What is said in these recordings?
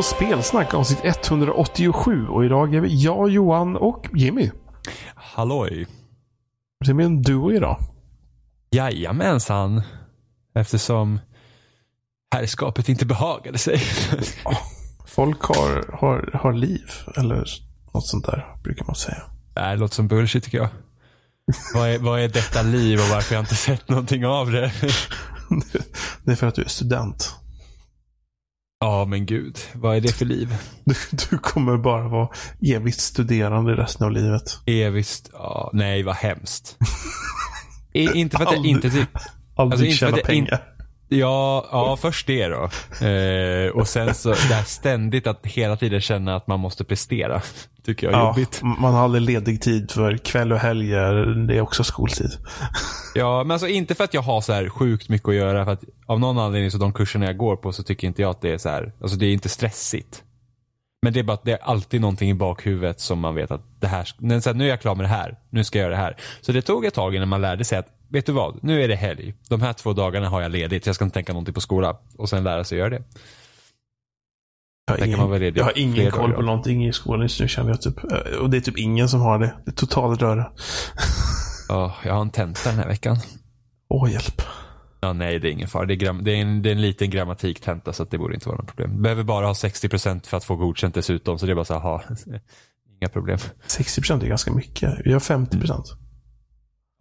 på Spelsnack avsnitt 187 och idag är vi jag, Johan och Jimmy. Halloj. Det är en duo idag. Jajamensan. Eftersom herrskapet inte behagade sig. Folk har, har, har liv, eller något sånt där brukar man säga. Det låter som bullshit tycker jag. vad, är, vad är detta liv och varför har jag inte sett någonting av det? det är för att du är student. Ja, men gud. Vad är det för liv? Du, du kommer bara vara evigt studerande resten av livet. Evigt? Ja, nej, vad hemskt. I, inte för att jag inte typ... Aldrig alltså, tjäna pengar. Ja, ja, först det då. Eh, och sen så det här ständigt att hela tiden känna att man måste prestera. Tycker jag är ja, jobbigt. Man har aldrig ledig tid för kväll och helger. Det är också skoltid. ja, men alltså inte för att jag har så här sjukt mycket att göra. För att av någon anledning så de kurserna jag går på så tycker inte jag att det är så här. Alltså det är inte stressigt. Men det är bara att det är alltid någonting i bakhuvudet som man vet att det här, nu är jag klar med det här. Nu ska jag göra det här. Så det tog ett tag innan man lärde sig att vet du vad, nu är det helg. De här två dagarna har jag ledigt, jag ska inte tänka någonting på skola. Och sen lära sig göra det. Jag har ingen, jag har ingen koll på någonting i skolan just nu känner jag typ. Eh, och det är typ ingen som har det. Det är total röra. Ja, jag har en tenta den här veckan. Åh, hjälp. Ja, nej, det är ingen fara. Det är, gram, det är, en, det är en liten grammatiktenta så det borde inte vara något problem. Behöver bara ha 60% för att få godkänt dessutom. Så det är bara så här, ha, inga problem. 60% är ganska mycket. Vi har 50%. Mm.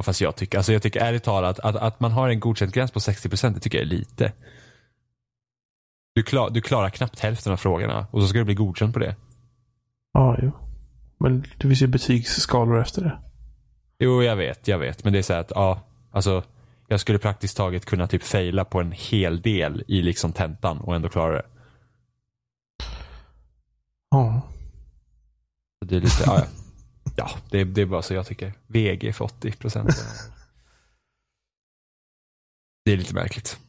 Fast jag tycker, alltså jag tycker ärligt talat att, att man har en godkänd gräns på 60% det tycker jag är lite. Du, klar, du klarar knappt hälften av frågorna och så ska du bli godkänd på det. Ja, jo. Men det finns ju betygsskalor efter det. Jo, jag vet, jag vet. Men det är så här att, ja, alltså jag skulle praktiskt taget kunna typ fejla på en hel del i liksom tentan och ändå klara det. Ja. Det är lite, ja, ja det, det är bara så jag tycker. VG för 80 procent. det är lite märkligt.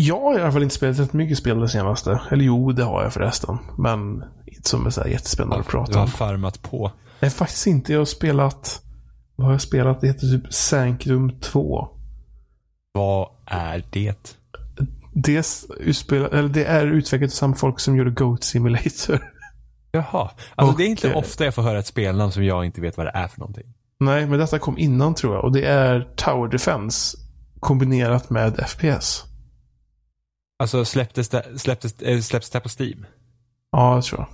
Jag har i alla fall inte spelat rätt mycket spel det senaste. Eller jo, det har jag förresten. Men inte som är så jättespännande ja, att prata om. Du har farmat på. Nej, faktiskt inte. Jag har spelat vad har jag spelat? Det heter typ Sanctum 2. Vad är det? Det, utspela, eller det är utvecklat av samma folk som gjorde Goat Simulator. Jaha. Alltså och, det är inte ofta jag får höra ett spelnamn som jag inte vet vad det är för någonting. Nej, men detta kom innan tror jag. Och det är Tower Defense kombinerat med FPS. Alltså släpptes det, släpptes, äh, släpptes det på Steam? Ja, jag tror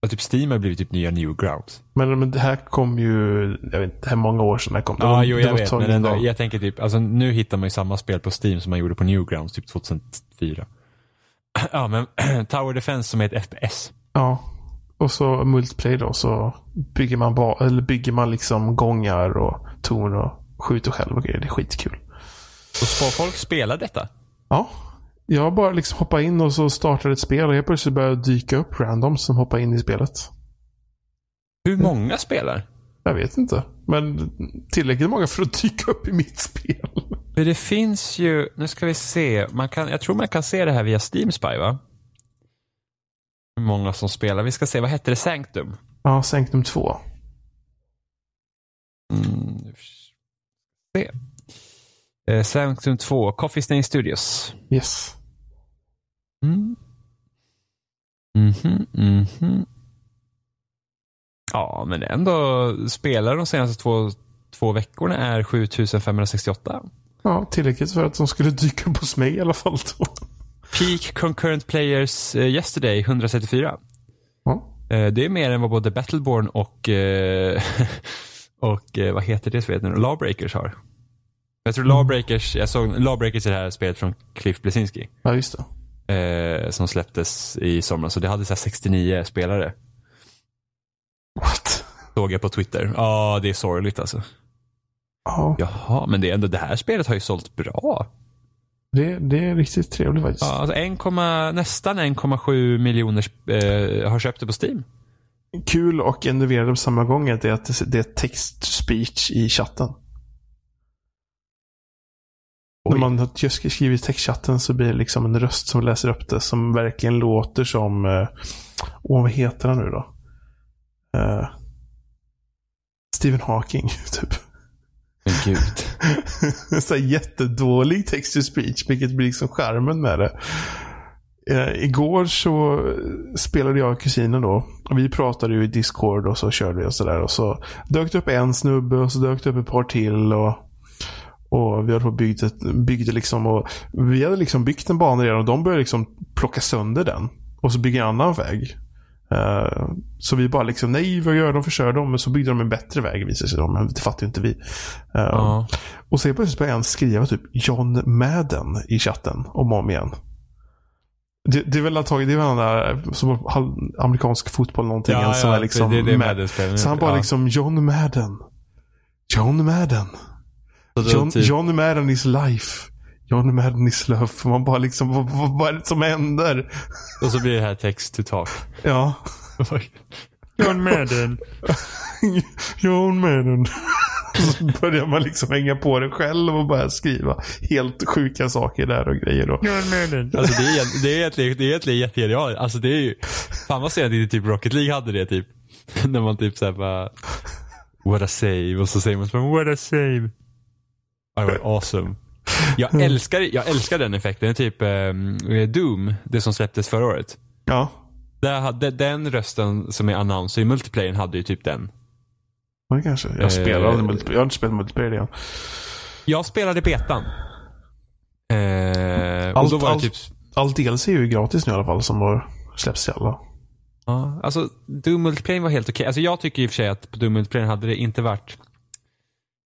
jag. Typ Steam har blivit typ nya Newgrounds. Men, men det här kom ju, jag vet inte, hur många år sedan det kom. Det ja, var, jo jag vet. Men ändå, jag tänker typ, alltså nu hittar man ju samma spel på Steam som man gjorde på Newgrounds typ 2004. Ja, men Tower Defense som är ett FPS. Ja. Och så multiplayer då, så bygger man, ba, eller bygger man liksom gångar och torn och skjuter själv och grejer. Det är skitkul. Och folk spela detta? Ja. Jag bara liksom hoppade in och så startade ett spel och helt plötsligt började dyka upp random som hoppar in i spelet. Hur många spelar? Jag vet inte. Men tillräckligt många för att dyka upp i mitt spel. För det finns ju, nu ska vi se, man kan, jag tror man kan se det här via Steam Spy va? Hur många som spelar. Vi ska se, vad hette det? Sanctum? Ja, Sanctum 2. Mm, se. Eh, Sanctum 2, Coffee Stain Studios. Yes. Mm. Mm -hmm, mm -hmm. Ja, men ändå spelar de senaste två, två veckorna är 7568. Ja, tillräckligt för att de skulle dyka upp hos mig i alla fall. Då. Peak concurrent players uh, yesterday 134. Ja. Uh, det är mer än vad både Battleborn och, uh, och vad heter det spelet nu Lawbreakers har. Jag tror Lawbreakers, jag såg Lawbreakers är det här spelet från Cliff Blesinski. Ja, just det. Eh, som släpptes i somras. Så det hade så 69 spelare. What? Såg jag på Twitter. Ja, det är sorgligt alltså. Ja. Jaha, men det, är ändå, det här spelet har ju sålt bra. Det, det är riktigt trevligt faktiskt. Ja, alltså 1, nästan 1,7 miljoner eh, har köpt det på Steam. Kul och enerverande på samma gång är att det är text speech i chatten. Oj. När man har skrivit textchatten så blir det liksom en röst som läser upp det som verkligen låter som... Eh, åh, vad heter han nu då? Uh, Stephen Hawking, typ. Men gud. så jättedålig text to speech, vilket blir liksom charmen med det. Eh, igår så spelade jag och kusinen då. Och vi pratade ju i Discord och så körde vi och sådär. Och så dök det upp en snubbe och så dök det upp ett par till. Och, och vi höll på och byggde, byggde liksom. Och vi hade liksom byggt en bana redan och de började liksom plocka sönder den. Och så bygga en annan väg. Uh, så vi bara liksom, nej vad gör de? Förstör dem? Men så byggde de en bättre väg visade sig. Men det fattar ju inte vi. Uh, Ja. Och så plötsligt började en skriva typ John Madden i chatten om och om igen. Det, det är väl antagligen, det är väl den där som amerikansk fotboll någonting. Ja, som ja, är liksom det, det är Mad- Madden-spelen. Så han bara ja. liksom John Madden. John Madden. John, typ- John Madden is life. John Madden is love. Man bara liksom, vad, vad, vad är det som händer? Och så blir det här text to talk. Ja. John Madden. John Madden. Så börjar man liksom hänga på det själv och börja skriva helt sjuka saker där och grejer då. John Madden. Alltså det är, det är egentligen, det är egentligen jättegenialt. Alltså det är ju, fan vad sent inte typ Rocket League hade det typ. När man typ såhär bara, what a save. Och så säger man så bara, what a save. Det var awesome. Jag älskar, jag älskar den effekten. Typ ehm, Doom, det som släpptes förra året. Ja. Där hade, den rösten som är annonser i multiplayern hade ju typ den. Det kanske. Eh. Jag spelar aldrig multiplayer. Jag har inte spelat multiplayer igen. Jag spelade betan. Eh, och Allt- det allt- typ Allt DLC är ju gratis nu i alla fall som har släppts till alla. Ja, alltså Doom Multiplayer var helt okej. Alltså jag tycker i och för sig att på Doom Multiplayer hade det inte varit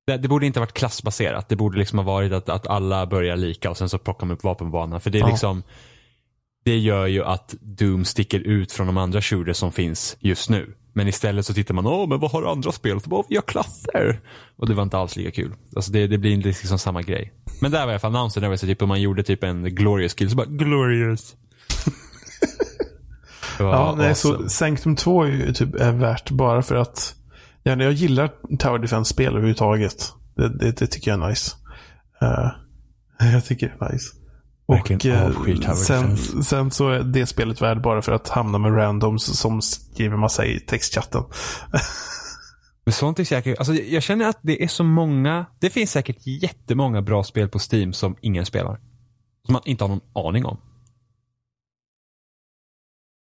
det, det borde inte varit klassbaserat. Det borde liksom ha varit att, att alla börjar lika och sen så plockar man upp vapenbanan. För det är Ja. liksom Det gör ju att Doom sticker ut från de andra shooters som finns just nu. Men istället så tittar man, åh men vad har andra spel? Så bara, vi har klasser. Och det var inte alls lika kul. Alltså det, det blir liksom samma grej. Men där var i alla fall annonsen, där var så typ man gjorde typ en glorious kill, så bara glorious. Ja, nej, awesome. så Sanctum 2 är ju typ är värt bara för att ja, jag gillar Tower Defense-spel överhuvudtaget. Det, det, det tycker jag är nice. Eh, jag tycker det är nice. Verkligen Och eh, sen, Defense. sen så är det spelet värd bara för att hamna med randoms som skriver massa i textchatten. Men sånt är säkert, alltså jag känner att det är så många, det finns säkert jättemånga bra spel på Steam som ingen spelar. Som man inte har någon aning om.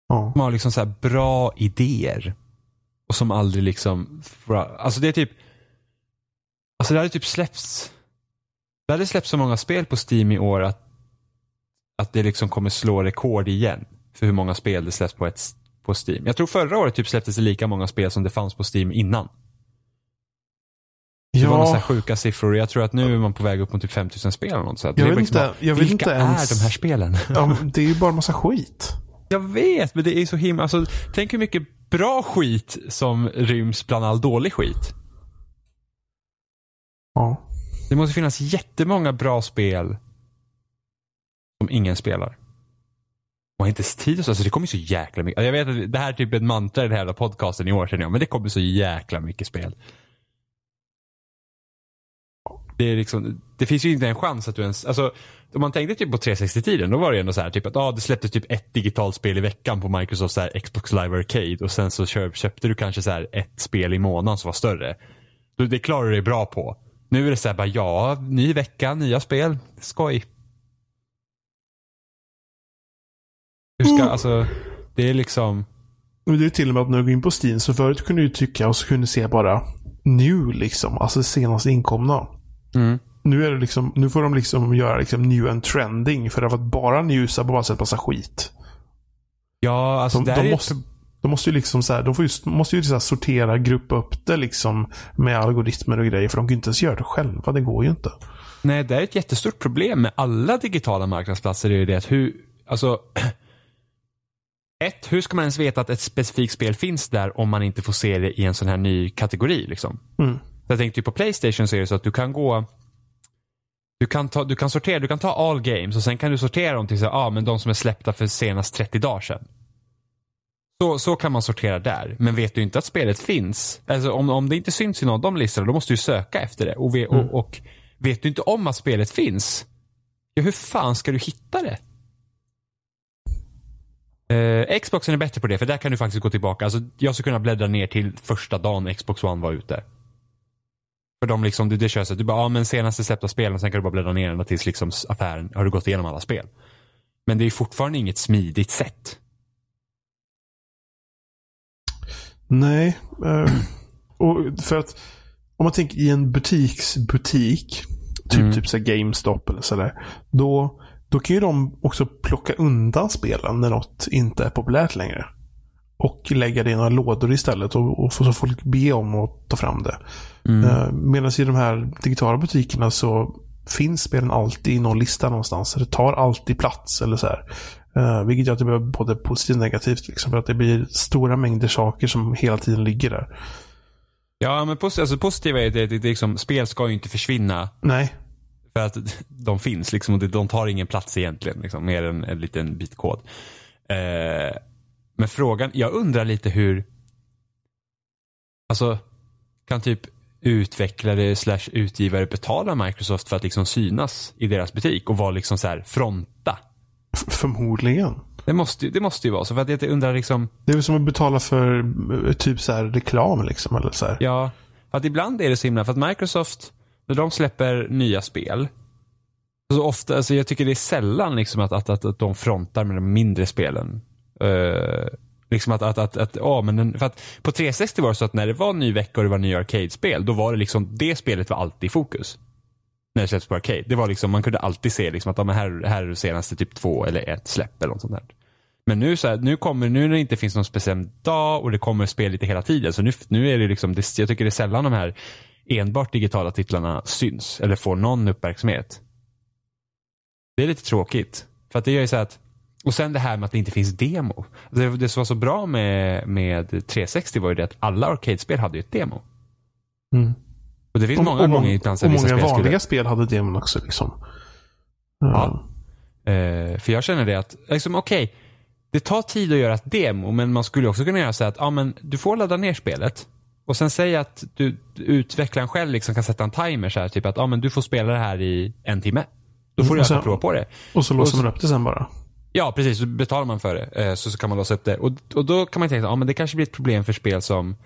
Ja. Som har liksom så här bra idéer. Och som aldrig liksom, alltså det är typ, alltså det hade typ släppts, det hade släppts så många spel på Steam i år att, att det liksom kommer slå rekord igen. För hur många spel det släpps på, ett, på Steam. Jag tror förra året typ släpptes det lika många spel som det fanns på Steam innan. Det var några Ja, sjuka siffror. Jag tror att nu är man på väg upp mot typ 5000 spel eller något sånt. Jag vet liksom inte- jag vet vilka inte ens- är de här spelen? ja, det är ju bara massa skit. Jag vet, men det är så himla... Alltså, tänk hur mycket bra skit som ryms bland all dålig skit. Ja. Det måste finnas jättemånga bra spel som ingen spelar. Och inte tid och så. Alltså det kommer ju så jäkla mycket. Jag vet att det här är typ ett mantra i den här podcasten i år känner jag. Men det kommer så jäkla mycket spel. Det är liksom, det finns ju inte en chans att du ens, alltså om man tänkte typ på 360-tiden, då var det ändå så här typ att ah, det släpptes typ ett digitalt spel i veckan på Microsoft så här, Xbox Live Arcade och sen så köp, köpte du kanske så här ett spel i månaden som var större. Det klarar du dig bra på. Nu är det så här bara, ja, ny vecka, nya spel, skoj. Hur ska, Mm. alltså, det är liksom, Men det är till och med att när du går in på Steam så förut kunde du trycka och så kunde du se bara new liksom. Alltså senast inkomna. mm. Nu, är det liksom, nu får de liksom göra liksom new and trending. För att bara newsa på bara sett massa skit. ja, alltså De, det de, är måste, de måste ju liksom så här, de får ju, måste ju så här sortera, gruppa upp det liksom med algoritmer och grejer. För de kan ju inte ens göra det själva. Det går ju inte. Nej, det är ett jättestort problem med alla digitala marknadsplatser. Det är ju det att hur, alltså. Ett, hur ska man ens veta att ett specifikt spel finns där om man inte får se det i en sån här ny kategori liksom? Mm. Jag tänkte ju på Playstation så är det så att du kan gå du kan, ta, du kan sortera, du kan ta all games och sen kan du sortera dem till så ah, men de som är släppta för senast 30 dagar sedan. Så, så kan man sortera där. Men vet du inte att spelet finns, alltså om, om det inte syns i någon av de listorna, då måste du söka efter det. Och, ve, och, och vet du inte om att spelet finns, ja hur fan ska du hitta det? Eh, Xboxen är bättre på det, för där kan du faktiskt gå tillbaka. Alltså, jag skulle kunna bläddra ner till första dagen Xbox One var ute. För de liksom, det, det kör så att du bara, ja men senaste släppta spelen, sen kan du bara bläddra ner ända tills liksom affären, har du gått igenom alla spel. Men det är fortfarande inget smidigt sätt. Nej. Eh, och för att om man tänker i en butiksbutik, typ, Mm. typ så GameStop eller sådär. Då, då kan ju de också plocka undan spelen när något inte är populärt längre. Och lägga det i några lådor istället och, och få så folk be om att ta fram det. Eh, Medan i de här digitala butikerna så finns spelen alltid i någon lista någonstans. Det tar alltid plats eller så här. Eh, vilket gör att det blir både positivt och negativt. Liksom, för att det blir stora mängder saker som hela tiden ligger där. Ja, men posit- alltså, positiva är att det, det, liksom, spel ska ju inte försvinna Nej, för att de finns liksom och de tar ingen plats egentligen. Liksom, mer än en liten bit kod. Eh, men frågan, jag undrar lite hur, alltså kan typ utvecklare slash utgivare betala Microsoft för att liksom synas i deras butik och vara liksom så här fronta? förmodligen. Det måste, det måste ju vara så. För att jag undrar liksom, Det är väl som att betala för eh, typ så här reklam liksom. Eller så här. ja, för att ibland är det så himla, för att Microsoft, när de släpper nya spel, så ofta, alltså jag tycker det är sällan liksom att, att, att, att de frontar med de mindre spelen. Eh, liksom att, att, att, att ja, men den, för att på 360 var det så att när det var ny vecka och det var nya arcade-spel, då var det liksom, det spelet var alltid i fokus. När det släpps på arcade. Det var liksom, man kunde alltid se liksom att ja, men här, här är det senaste typ två eller ett släpp eller något sånt där. Men nu, så här, nu kommer, nu när det inte finns någon speciell dag och det kommer spel lite hela tiden, så nu, nu är det liksom, det, jag tycker det är sällan de här enbart digitala titlarna syns eller får någon uppmärksamhet. Det är lite tråkigt. För att det gör ju så här att, och sen det här med att det inte finns demo. Det, det som var så bra med, med 360 var ju det att alla arcade-spel hade ju ett demo. Mm. Och det finns många och, gånger ibland och många spel skulle- vanliga spel hade demon också. Liksom. Ja. Eh, för jag känner det att, liksom okej, det tar tid att göra ett demo, men man skulle också kunna göra så att, ja men du får ladda ner spelet. Och sen säga att du, utvecklaren själv liksom kan sätta en timer så här, typ att, ja men du får spela det här i en timme. Då får Mm, du och prova på det. Och så låser och- man upp det sen bara. Ja, precis. Så betalar man för det eh, så, så kan man låsa upp det. Och, och då kan man tänka, ja men det kanske blir ett problem för spel som,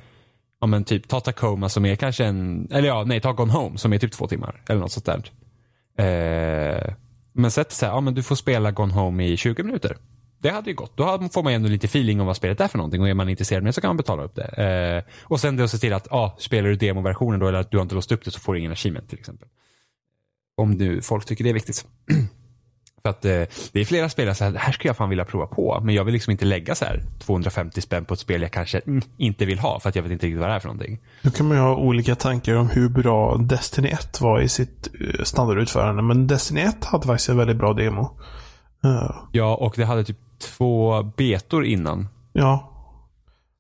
ja men typ ta Tacoma som är kanske en, eller ja, nej, ta Gone Home som är typ två timmar. Eller något sånt där. Eh, men sätt så här, ja men du får spela Gone Home i 20 minuter. Det hade ju gått. Då får man ju ändå lite feeling om vad spelet är för någonting och är man intresserad med det så kan man betala upp det. Eh, och sen då se till att, ja, spelar du demoversionen då eller att du har inte låst upp det så får du ingen achievement till exempel. Om nu folk tycker det är viktigt. För att eh, det är flera spelare så här, det här skulle jag fan vilja prova på. Men jag vill liksom inte lägga så här 250 spänn på ett spel jag kanske mm, inte vill ha. För att jag vet inte riktigt vad det är för någonting. Då kan man ju ha olika tankar om hur bra Destiny 1 var i sitt eh, standardutförande. Men Destiny 1 hade faktiskt en väldigt bra demo. Eh, Ja, och det hade typ två betor innan. ja.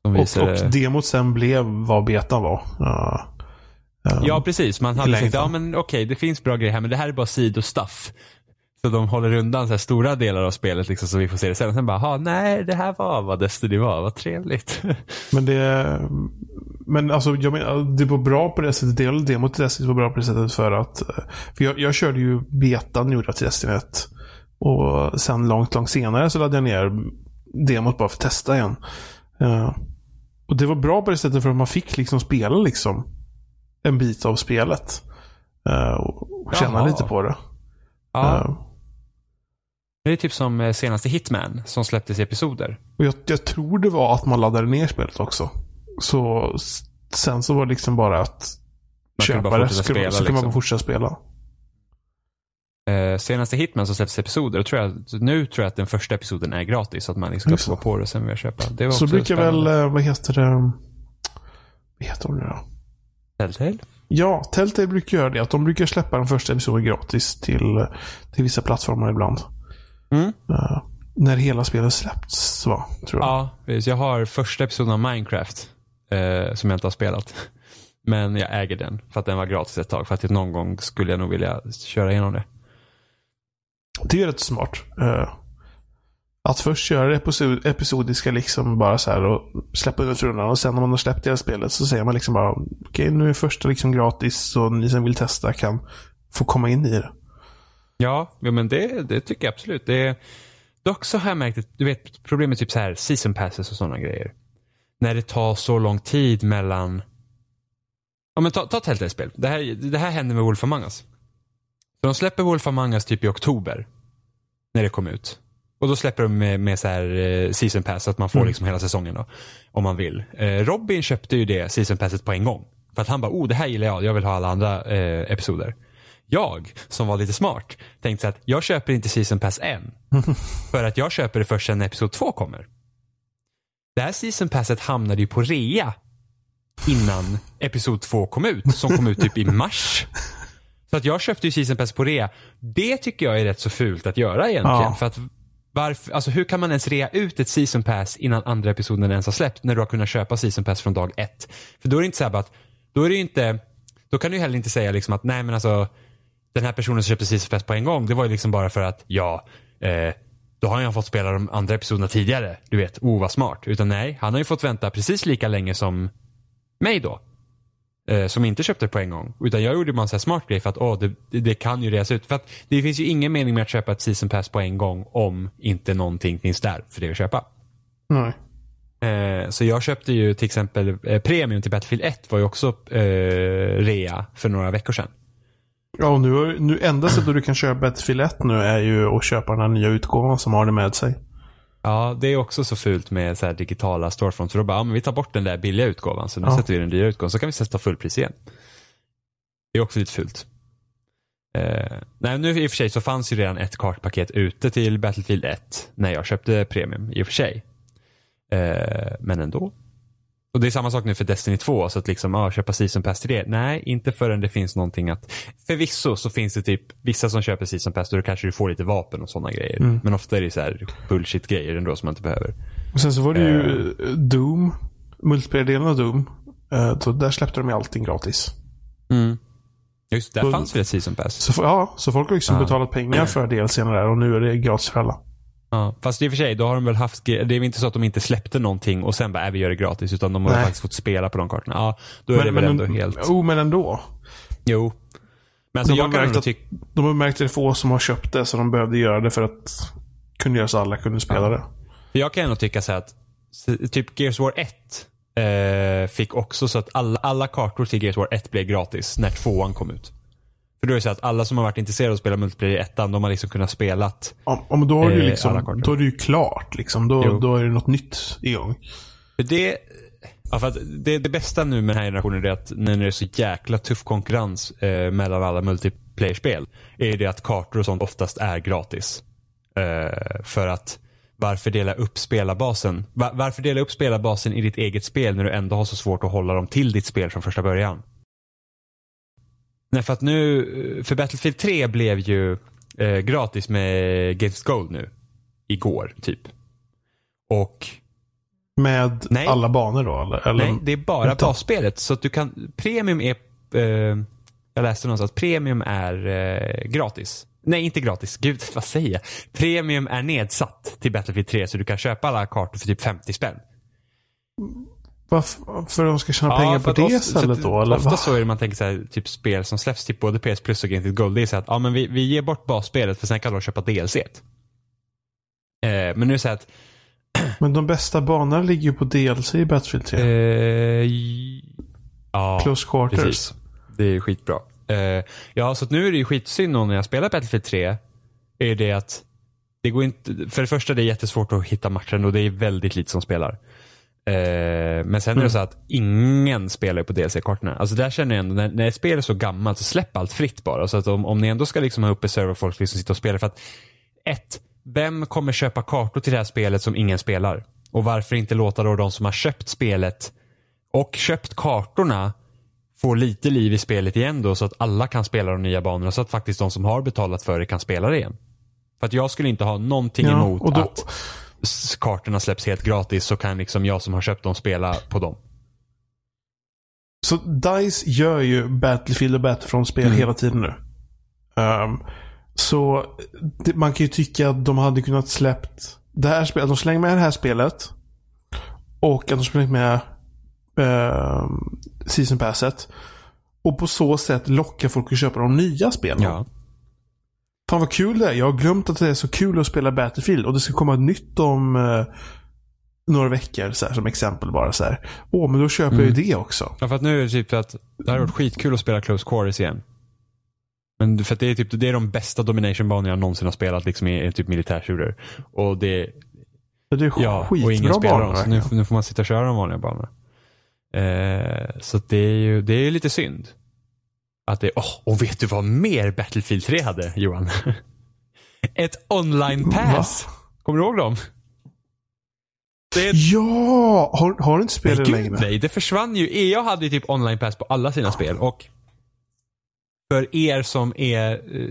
Och, och demot sen blev vad betan var. Eh, Ja, precis. Man hade tänkt, ja men okej, det finns bra grejer här, men det här är bara sidostuff. Så de håller undan så stora delar av spelet liksom, så vi får se det sen. Sen bara, "Ha, nej, det här var vad Destiny var, vad trevligt. Men det... Men alltså, jag menar, det var bra på det sättet. Det demot till Destiny var bra på det sättet för att... eh, För jag, jag körde ju betan gjorde jag till Destiny 1. Och sen långt, långt senare så laddade jag ner demot bara för att testa igen. Eh, och det var bra på det sättet för att man fick liksom spela liksom en bit av spelet. Eh, och känna Jaha. lite på det. ja, Eh, det är typ som eh, senaste Hitman som släpptes i episoder. och jag, jag tror det var att man laddade ner spelet också. Så sen så var det liksom bara att Man köpa bara det. Så, kan- spela, så kan man liksom. bara fortsätta spela. Eh, senaste Hitman som släpptes i episoder, tror jag, nu tror jag att den första episoden är gratis. Så att man liksom ska prova på det och sen vill jag köpa. Det var Så brukar väl, spännande. eh, vad heter det? Vad heter de nu då? Telltale? Ja, Telltale brukar göra det. Att de brukar släppa den första episoden gratis till, till vissa plattformar ibland. Mm. Eh, när hela spelet släppts, va? Tror jag. Ja, precis. Jag har första episoden av Minecraft eh, som jag inte har spelat. Men jag äger den för att den var gratis ett tag. För att någon gång skulle jag nog vilja köra igenom det. Det är rätt smart. Eh, att först köra det episod episodiska liksom bara så här och släppa ut rundan och sen när man har släppt det spelet så säger man liksom bara okej nu är första liksom gratis så ni som vill testa kan få komma in i det. Ja, ja men det, det tycker jag absolut. Det dock så har jag märkt att, du vet, problemet typ så här season passes och sådana grejer. När det tar så lång tid mellan Ja men ta, ta Telltale-spel. Det här, det här hände med Wolf Among Us. Så de släpper Wolf Among Us typ i oktober. När det kom ut. Och då släpper de med, med så här eh, season pass så att man får Mm. liksom hela säsongen då. Om man vill. Eh, Robin köpte ju det season passet på en gång. För att han bara, oh det här gillar jag, jag vill ha alla andra eh, episoder. Jag, som var lite smart, tänkte så att jag köper inte season pass än. för att jag köper det först när episod två kommer. Det här season passet hamnade ju på rea innan episod två kom ut, som kom ut typ i mars. Så att jag köpte ju season pass på rea. Det tycker jag är rätt så fult att göra egentligen. Ja. För att varför, alltså hur kan man ens rea ut ett season pass innan andra episoden ens har släppt när du har kunnat köpa season pass från dag ett? För då är det inte så här att, då är det inte, då kan du heller inte säga liksom att nej men alltså den här personen som köpte season pass på en gång, det var ju liksom bara för att ja, eh, då har han fått spela de andra episoderna tidigare. Du vet, oh vad smart. Utan nej, han har ju fått vänta precis lika länge som mig då. Eh, som inte köpte på en gång. Utan jag gjorde bara en sån här smart grej för att det, det, det kan ju reas ut. För att det finns ju ingen mening med att köpa ett season pass på en gång om inte någonting finns där för det att köpa. Nej. Eh, så jag köpte ju till exempel eh, premium till Battlefield 1 var ju också eh, rea för några veckor sedan. Ja, och nu, nu enda sättet du kan köpa Battlefield 1 nu är ju att köpa den här nya utgåvan som har det med sig. Ja, det är också så fult med så här digitala storefronts. För då bara, ja, men vi tar bort den där billiga utgåvan så nu Ja. sätter vi den dyra utgåvan så kan vi sätta fullpris igen. Det är också lite fult. Eh, nej, nu i och för sig så fanns ju redan ett kartpaket ute till Battlefield 1 när jag köpte premium i och för sig. Eh, men ändå. Och det är samma sak nu för Destiny 2, så att liksom, ah, köpa Season Pass till det. Nej, inte förrän det finns någonting att... Förvisso så finns det typ vissa som köper Season Pass och då kanske du får lite vapen och sådana grejer. Mm. Men ofta är det så här bullshit-grejer ändå som man inte behöver. Och sen så var det ju eh, Doom. Multiplayer-delen av Doom. Eh, Så där släppte de ju allting gratis. Mm. Just där Så- fanns väl ett Season Pass? Så, ja, så folk har liksom Ja. betalat pengar för DLCn där och nu är det gratis för alla. Ja. Fast i och för sig, då har de väl haft, det är väl inte så att de inte släppte någonting och sen bara, äh, vi gör det gratis. Utan de har Nej. faktiskt fått spela på de kartorna. Ja, då är det väl ändå helt... Oh, men ändå. Jo. Men alltså De har jag kan märkt att-. De har märkt att det är få som har köpt det så de behövde göra det för att kunna göra så alla kunde spela det. Jag kan ändå tycka så här att typ Gears War 1 eh, fick också så att alla, alla kartor till Gears War 1 blev gratis när tvåan kom ut. För då är det så att alla som har varit intresserade av att spela multiplayer i ettan, de har liksom kunnat spelat. Ja, men då har du ju Eh, liksom, då är det ju klart liksom. Då, Jo. då är det något nytt igång. Det, ja, för det, det bästa nu med den här generationen är att när det är så jäkla tuff konkurrens eh, mellan alla multiplayer-spel, är det att kartor och sånt oftast är gratis. Eh, för att varför dela upp spelarbasen? Va- varför dela upp spelarbasen i ditt eget spel när du ändå har så svårt att hålla dem till ditt spel från första början? Nej, för att nu, för Battlefield 3 blev ju eh, gratis med Games Gold nu. Igår, typ. Och Med Nej. alla banor då? Eller? eller? Nej, det är bara Vänta. basspelet. Så att du kan, premium är, eh, jag läste någonstans att premium är eh, gratis. Nej, inte gratis. Gud, vad säger jag? Premium är nedsatt till Battlefield 3 så du kan köpa alla kartor för typ 50 spänn. Varför för de ska tjäna pengar för på det ofta- istället då? Eller? Ofta Va? så är det man tänker så här, typ spel som släpps till både PS Plus och Game Gold. Det är så att ja, men vi, vi ger bort basspelet för sen kan de köpa DLC. Eh, men nu är det så att Men de bästa banorna ligger ju på DLC i Battlefield 3. eh, ja, Close Quarters. Precis. Det är skitbra. Eh, ja, så att nu är det ju skitsynd när jag spelar Battlefield 3. Är det att det går inte, för det första det är jättesvårt att hitta matchen och det är väldigt lite som spelar. Eh, men sen är det så att ingen spelar på DLC-kartorna. Alltså där känner jag ändå, när, när ett spel är så gammalt så släpp allt fritt bara. Så att om, om ni ändå ska liksom ha uppe serverfolk som sitter och spelar. För att ett, vem kommer köpa kartor till det här spelet som ingen spelar? Och varför inte låta då de som har köpt spelet och köpt kartorna få lite liv i spelet igen då så att alla kan spela de nya banorna så att faktiskt de som har betalat för det kan spela det igen. För att jag skulle inte ha någonting Ja, emot och då- att kartorna släpps helt gratis så kan liksom jag som har köpt dem spela på dem. Så DICE gör ju Battlefield och Battlefront-spel Mm. hela tiden nu. Ehm, så det, man kan ju tycka att de hade kunnat släppt det här spelet. De slänger med det här spelet. Och att de slänger med um, Season Passet. Och på så sätt locka folk att köpa de nya spelen. Ja. Fan vad kul det är. Jag har glömt att det är så kul att spela Battlefield. Och det ska komma ett nytt om eh, några veckor. Så här, som exempel bara så här. Åh, men då köper jag ju det också. ja, för att nu är det typ att det hade varit skitkul att spela Close Quarters igen. Men för att det är typ det är de bästa domination-banor jag någonsin har spelat liksom i, i typ militärtjurer. Och det Det är Ja, skitbra och ingen spelar banor. Så nu, nu får man sitta och köra de vanliga banorna. Eh, så det är ju det är lite synd. Att det, oh, och vet du vad mer Battlefield 3 hade, Johan? Ett online pass. Kommer du ihåg dem? Det Ja! Har, har du inte spelat det Nej, längre? nej, det försvann ju. EA hade ju typ online pass på alla sina spel och för er som är, eh,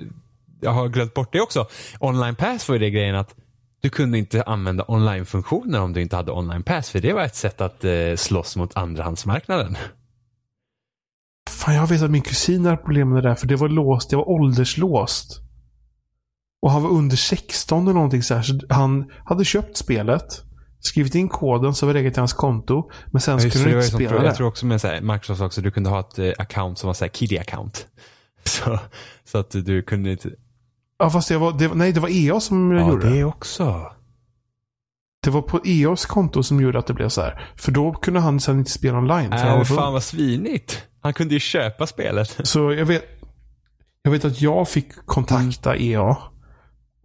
jag har glömt bort det också, online pass var ju det grejen att du kunde inte använda online-funktioner om du inte hade online pass för det var ett sätt att eh, slåss mot andrahandsmarknaden. Fan, jag vet att min kusin hade problem med det där för det var låst. Det var ålderslåst. Och han var under 16 eller någonting så här. Så han hade köpt spelet. Skrivit in koden så var det till hans konto. Men sen Ja, skulle han inte spela jag det. tror också med så här, Microsoft också, du kunde ha ett eh, account som var så här kiddie account. Så, så att du kunde inte... Ja, fast det var, det nej, det var EA som Ja, gjorde det. det också. Det var på EAs konto som gjorde att det blev så här. För då kunde han sen inte spela online. Äh, fan vad svinigt. Han kunde ju köpa spelet. Så jag vet, jag vet att jag fick kontakta EA.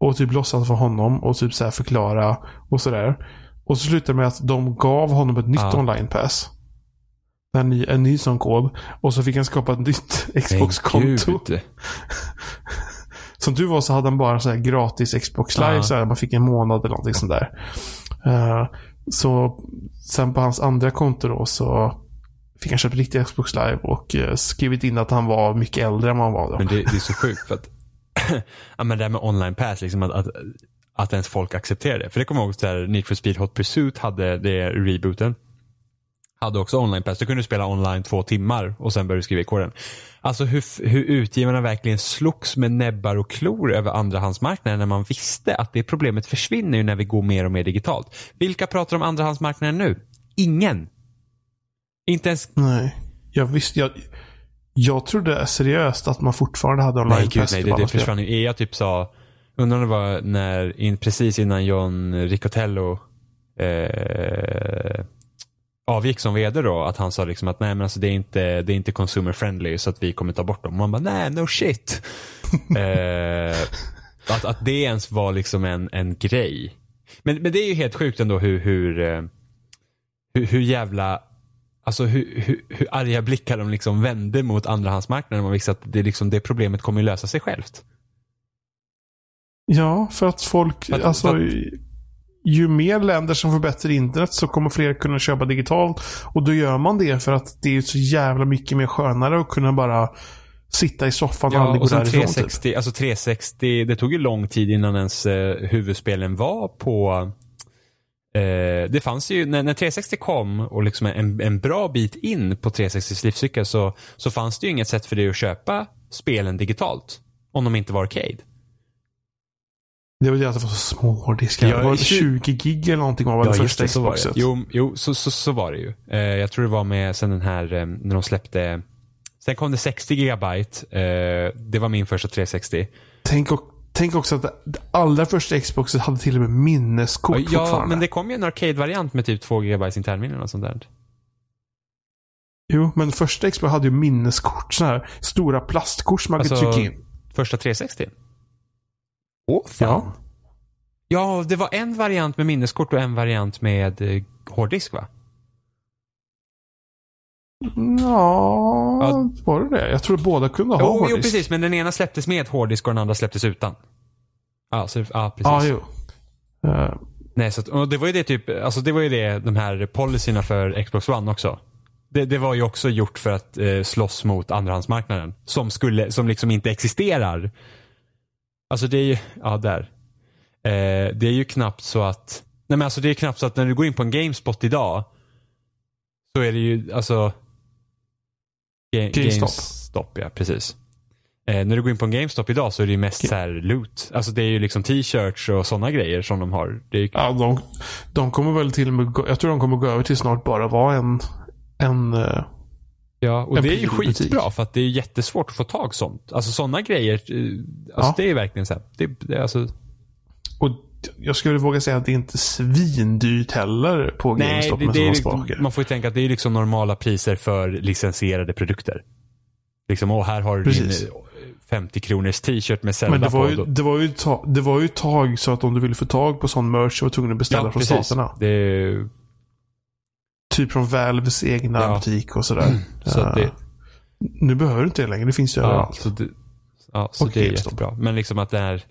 Och typ låtsas vara honom och typ så här förklara och sådär. Och så slutade det med att de gav honom ett nytt Ja. online pass. En ny, en ny sån kod. Och så fick han skapa ett nytt Xbox-konto. Som du var så hade han bara så här gratis Xbox live. Ja. Så här, man fick en månad eller någonting sånt där. Eh, så sen på hans andra konto då så fick han köpa riktig Xbox live och uh, skrivit in att han var mycket äldre än vad han var då. Men det, det är så sjukt för att, ja men det här med online pass, liksom att, att, att ens folk accepterar det. För det kommer jag ihåg, så här, Need for Speed Hot Pursuit hade det rebooten. Hade också online pass. Du kunde spela online två timmar och sen började du skriva i koden. Alltså hur, hur utgivarna verkligen slogs med näbbar och klor över andrahandsmarknaden när man visste att det problemet försvinner ju när vi går mer och mer digitalt. Vilka pratar om andrahandsmarknaden nu? Ingen. Inte ens Nej. Jag visste, jag, jag trodde seriöst att man fortfarande hade online Nej, gud, nej, det, det försvann ju. EA typ sa, undrar om det var när, in, precis innan John Riccatello eh, avgick som vd då, att han sa liksom att nej men alltså det är inte, det är inte consumer friendly så att vi kommer ta bort dem. Och man bara, nej, no shit. eh, att, att det ens var liksom en, en grej. Men, men det är ju helt sjukt ändå hur, hur, eh, hur, hur jävla Alltså hur, hur, hur arga blickar de liksom vände mot andrahandsmarknaden. Man visste att det, liksom, det problemet kommer lösa sig självt. Ja, för att folk, För att- alltså för ju mer länder som får bättre internet så kommer fler kunna köpa digitalt. Och då gör man det för att det är så jävla mycket mer skönare att kunna bara sitta i soffan och Ja, aldrig gå och därifrån. Typ. 360, alltså 360, det tog ju lång tid innan ens eh, huvudspelen var på eh, det fanns ju, när, när 360 kom och liksom en, en bra bit in på 360s livscykel så, så fanns det ju inget sätt för dig att köpa spelen digitalt. Om de inte var arcade. Det var det att det var så små hårddiskar. Ja, det var tju- 20 gig eller någonting var det första så var Xboxet. det. Jo, jo så, så, så var det ju. Eh, jag tror det var med sen den här, eh, när de släppte Sen kom det 60 gigabyte. Eh, det var min första 360. Tänk, och, tänk också att det, allra första Xboxet hade till och med minneskort Ja, fortfarande. men det kom ju en arcade-variant med typ 2 GB internminnen och sånt där. Jo, men första Xbox hade ju minneskort. Sådana här stora plastkort som man Alltså, kunde trycka in. Första 360? Åh, fan. Ja. Ja, det var en variant med minneskort och en variant med eh, hårddisk va? Ja, Ja. var det det? Jag tror båda kunde ha Jo, jo, hårddisk. precis. Men den ena släpptes med hårddisk och den andra släpptes utan. Ja, så, ja precis. Ja, jo. Eh, Nej, så att, och det var ju det typ, alltså det var ju det, de här policyerna för Xbox One också. Det, det var ju också gjort för att eh, slåss mot andrahandsmarknaden. Som skulle, som liksom inte existerar. Alltså det är ju, ja där. Eh, det är ju knappt så att, nej men alltså det är knappt så att när du går in på en GameSpot idag. Så är det ju, alltså. Ga- GameStop. GameStop, ja precis. Eh, när du går in på en GameStop idag så är det ju mest så här loot. Alltså det är ju liksom t-shirts och sådana grejer som de har. Ju, ja, de, de kommer väl till och med gå, Jag tror de kommer gå över till snart bara vara en... en eh, Ja, och En det är ju skitbra för att det är jättesvårt att få tag sånt. Alltså sådana grejer, eh, alltså Ja. det är verkligen så här, det, det, alltså, och jag skulle våga säga att det är inte svindyrt heller på Nej, GameStop det, med det är, sådana liksom- saker. man får ju tänka att det är liksom normala priser för licensierade produkter. Liksom, och här har du din Precis. eh, 50 kronors t-shirt med Zelda Men det var, på. ju, då- det, var ju ta, det var ju ett tag så att om du ville få tag på sån merch så var du tvungen att beställa från staterna. Det, Typ från Valves egna Ja. butik och sådär. så att det, Nu behöver du inte det längre. Det finns ju ja, överallt. så det, ja, så Och det är GameStop. jättebra. Men liksom att det här,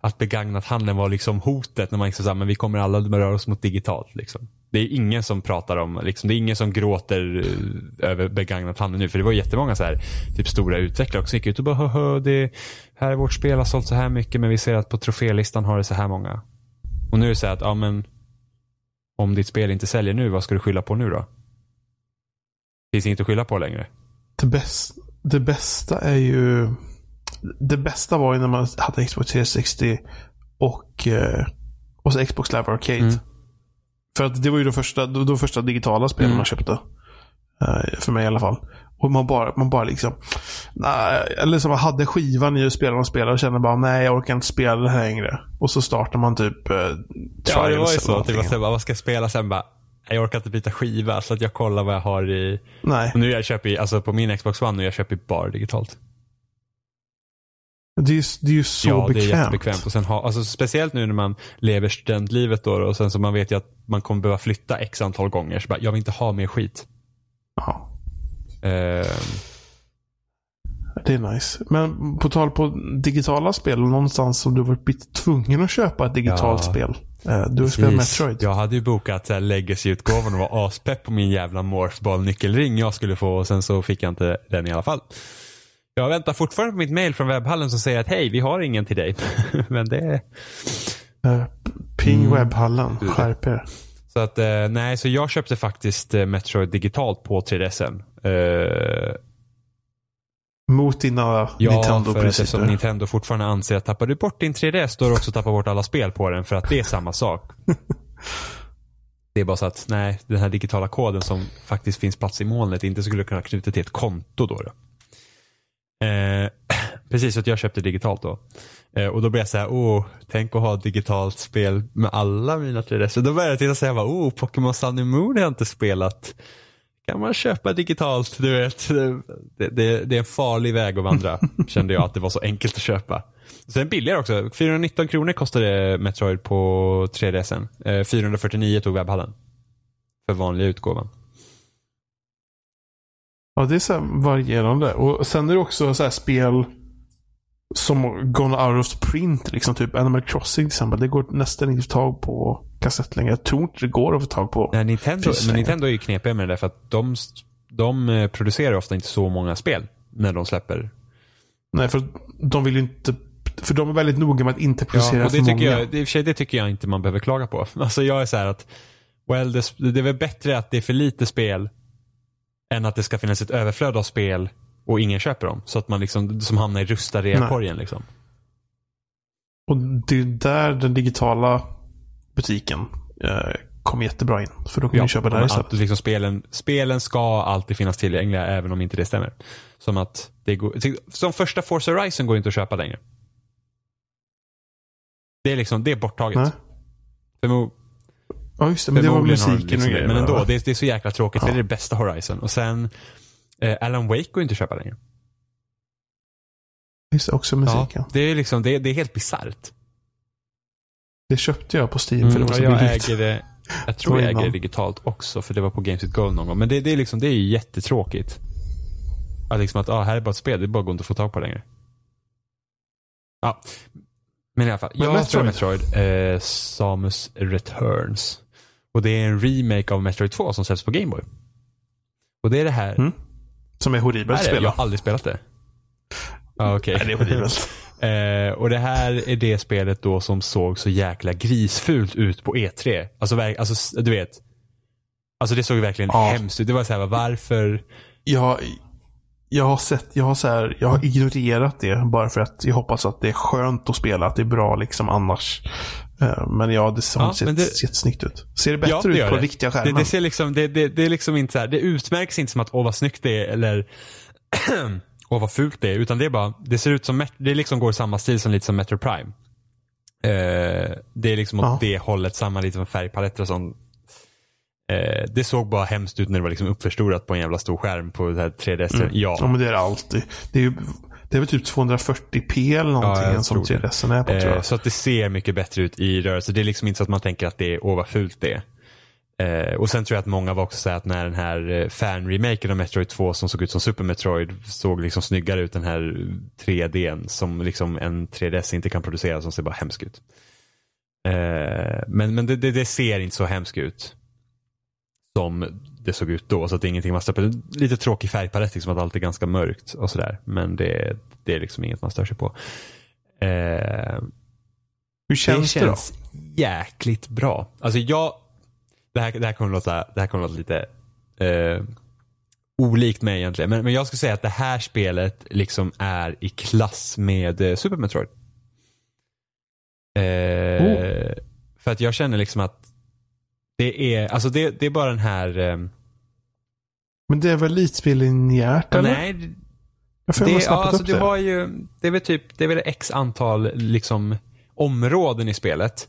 att begagnat handeln var liksom hotet när man liksom sa, men vi kommer alla röra oss mot digitalt liksom. Det är ingen som pratar om, liksom, det är ingen som gråter eh, över begagnathandeln nu. För det var jättemånga så här, typ stora utvecklare också som gick ut och bara, hö, det här är vårt spel har sålt så här mycket men vi ser att på trofélistan har det så här många. Och nu är det så här att, ja men, om ditt spel inte säljer nu, vad ska du skylla på nu då? Finns inget att skylla på längre. Det, bäst, det bästa är ju... Det bästa var ju när man hade Xbox 360 och, eh, och så Xbox Live Arcade. Mm. För att det var ju de första, de, de första digitala spelen Mm. man köpte. Eh, för mig i alla fall. Och man bara, man bara liksom... Nej, eller som man hade skivan i och spelade och spelade och kände bara nej jag orkar inte spela det här längre. Och så startar man typ eh, Ja, det var ju så. Typ, bara, vad ska spela sen? Bara, jag orkar inte byta skiva så att jag kollar vad jag har i. Nej, Och nu jag köper alltså på min Xbox One, nu jag köper bara digitalt. Det är, ju- det är ju så ja, bekvämt. det är jättebekvämt. Och sen ha, alltså speciellt nu när man lever studentlivet då och sen så man vet ju att man kommer behöva flytta x antal gånger. Så bara, jag vill inte ha mer skit. Ja. Eh, Det är nice. Men på tal på digitala spel, någonstans som du varit tvungen att köpa ett digitalt Ja. spel. Eh, Du har spelat. Metroid. Jag hade ju bokat Legacy-utgåvan och var aspepp på min jävla Morphball-nyckelring jag skulle få och sen så fick jag inte den i alla fall. Jag väntar fortfarande på mitt mail från webbhallen som säger att hej, vi har ingen till dig. Men det Eh, Ping Mm. webbhallen. Skärp er. Så att, eh, nej, så jag köpte faktiskt eh, Metroid digitalt på 3DSen. Eh, Mot dina ja, att eftersom Nintendo-principer. Nintendo fortfarande anser att tappar du bort din 3DS då har du också tappat bort alla spel på den för att det är samma sak. det är bara så att, nej, den här digitala koden som faktiskt finns plats i molnet inte skulle kunna knyta till ett konto då. då. Eh, precis, så att jag köpte digitalt då. Eh, och då blev jag så här, åh, tänk att ha digitalt spel med alla mina 3DS. Då började jag titta och säga, åh, Pokémon Sun and Moon har jag inte spelat. Kan man köpa digitalt, du vet. Det, det, det är en farlig väg att vandra, kände jag att det var så enkelt att köpa. Sen billigare också. 419 kronor kostade Metroid på 3DSen. Eh, 449 tog webbhallen. För vanliga utgåvan. Ja, det är så varierande. Och sen är det också så här spel som gone out of print. Liksom typ Animal Crossing till exempel. Det går nästan inte att få tag på kassett längre. Jag tror inte det går att få tag på. Nej, Nintendo, men Nintendo är ju knepiga med det där för att de, de eh, producerar ofta inte så många spel när de släpper. Nej, för de vill ju inte... För de är väldigt noga med att inte producera Ja, och det för tycker, många. jag, det, i och för sig, det tycker jag inte man behöver klaga på. Alltså jag är så här att, well, det, det är väl bättre att det är för lite spel än att det ska finnas ett överflöd av spel och ingen köper dem. Så att man liksom, som hamnar i rusta reakorgen liksom. Och det är där den digitala butiken eh, kommer jättebra in. För då kan du köpa där istället. liksom spelen, spelen ska alltid finnas tillgängliga även om inte det stämmer. Som att det går, som första Forza Horizon går inte att köpa längre. Det är liksom, det är borttaget. Nej. Ja, just det. Men det var musiken liksom och det. grejer. Men ändå, det är, det är så jäkla tråkigt Ja. det är det bästa Horizon. Och sen, eh, Alan Wake går inte att köpa längre. Just också musiken. det är liksom, det det är helt bisarrt. Det köpte jag på Steam för det var så Mm, jag billigt. äger det, jag tror jag äger det digitalt också för det var på Games with Gold någon gång. Men det, det är liksom, det är ju jättetråkigt. Att liksom att, ah, här är bara ett spel, det bara går inte att få tag på längre. Ja, men i alla fall. Men jag Metroid? Metroid, Metroid eh, Samus Returns. Och det är en remake av Metroid 2 som säljs på Gameboy. Och det är det här. Mm. Som är horribelt att spela. Jag har aldrig spelat det. Ja, okej. Nej, det är horribelt. Eh, och det här är det spelet då som såg så jäkla grisfult ut på E3. Alltså, alltså du vet. Alltså det såg verkligen Ja. hemskt ut. Det var så här, varför? jag, jag har sett, jag har så här, jag har ignorerat det bara för att jag hoppas att det är skönt att spela, att det är bra liksom annars. Eh, Men ja, det har Ja, men det- jättesnyggt ut. Ser det bättre Ja, det ut på det. riktiga Det, skärmen? det ser liksom, det, det, det är liksom inte så här, det utmärks inte som att åh vad snyggt det är eller åh vad fult det är. Utan det är bara, det ser ut som, det liksom går i samma stil som lite som Metro Prime. Eh, det är liksom åt Ja. det hållet, samma lite som färgpaletter och sånt. Eh, det såg bara hemskt ut när det var liksom uppförstorat på en jävla stor skärm på det här 3DS. Mm. Ja. Ja, men det är det alltid. Det är ju, Det är väl typ 240p eller någonting Ja, som tror det. 3DSen är på tror Eh, jag. så att det ser mycket bättre ut i rörelse. Det är liksom inte så att man tänker att det är, åh vad fult det är. Eh, och sen tror jag att många var också säga att när den här eh, fan-remaken av Metroid 2 som såg ut som Super Metroid såg liksom snyggare ut den här 3Dn som liksom en 3DS inte kan producera som ser bara hemsk ut. Eh, men men det, det, det ser inte så hemskt ut som det såg ut då. Så att det är ingenting man stör på. Lite tråkig färgpalett, liksom att allt är ganska mörkt och sådär. Men det, det är liksom inget man stör sig på. Eh, Hur känns det, det då? känns jäkligt bra. Alltså jag, det här, det här kommer låta, det här kommer låta lite eh, olikt mig egentligen. Men, men jag skulle säga att det här spelet liksom är i klass med eh, Super Metroid. Eh, Oh. För att jag känner liksom att det är, alltså det, det är bara den här, eh, Men det är väl lite linjärt eller? nej, Jag får det, ja, alltså upp det var ju, det är väl typ, det är väl x antal liksom områden i spelet.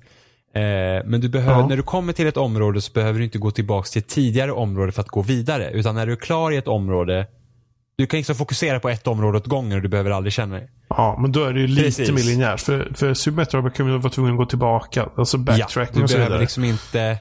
Eh, men du behöver, Ja. när du kommer till ett område så behöver du inte gå tillbaka till ett tidigare område för att gå vidare. Utan när du är klar i ett område, du kan liksom fokusera på ett område åt gången och du behöver aldrig känna dig. Ja, men då är det ju lite Precis. mer linjärt. För, för Super Metroid kan man vara tvungen att gå tillbaka. Alltså backtracking du och så behöver vidare. liksom inte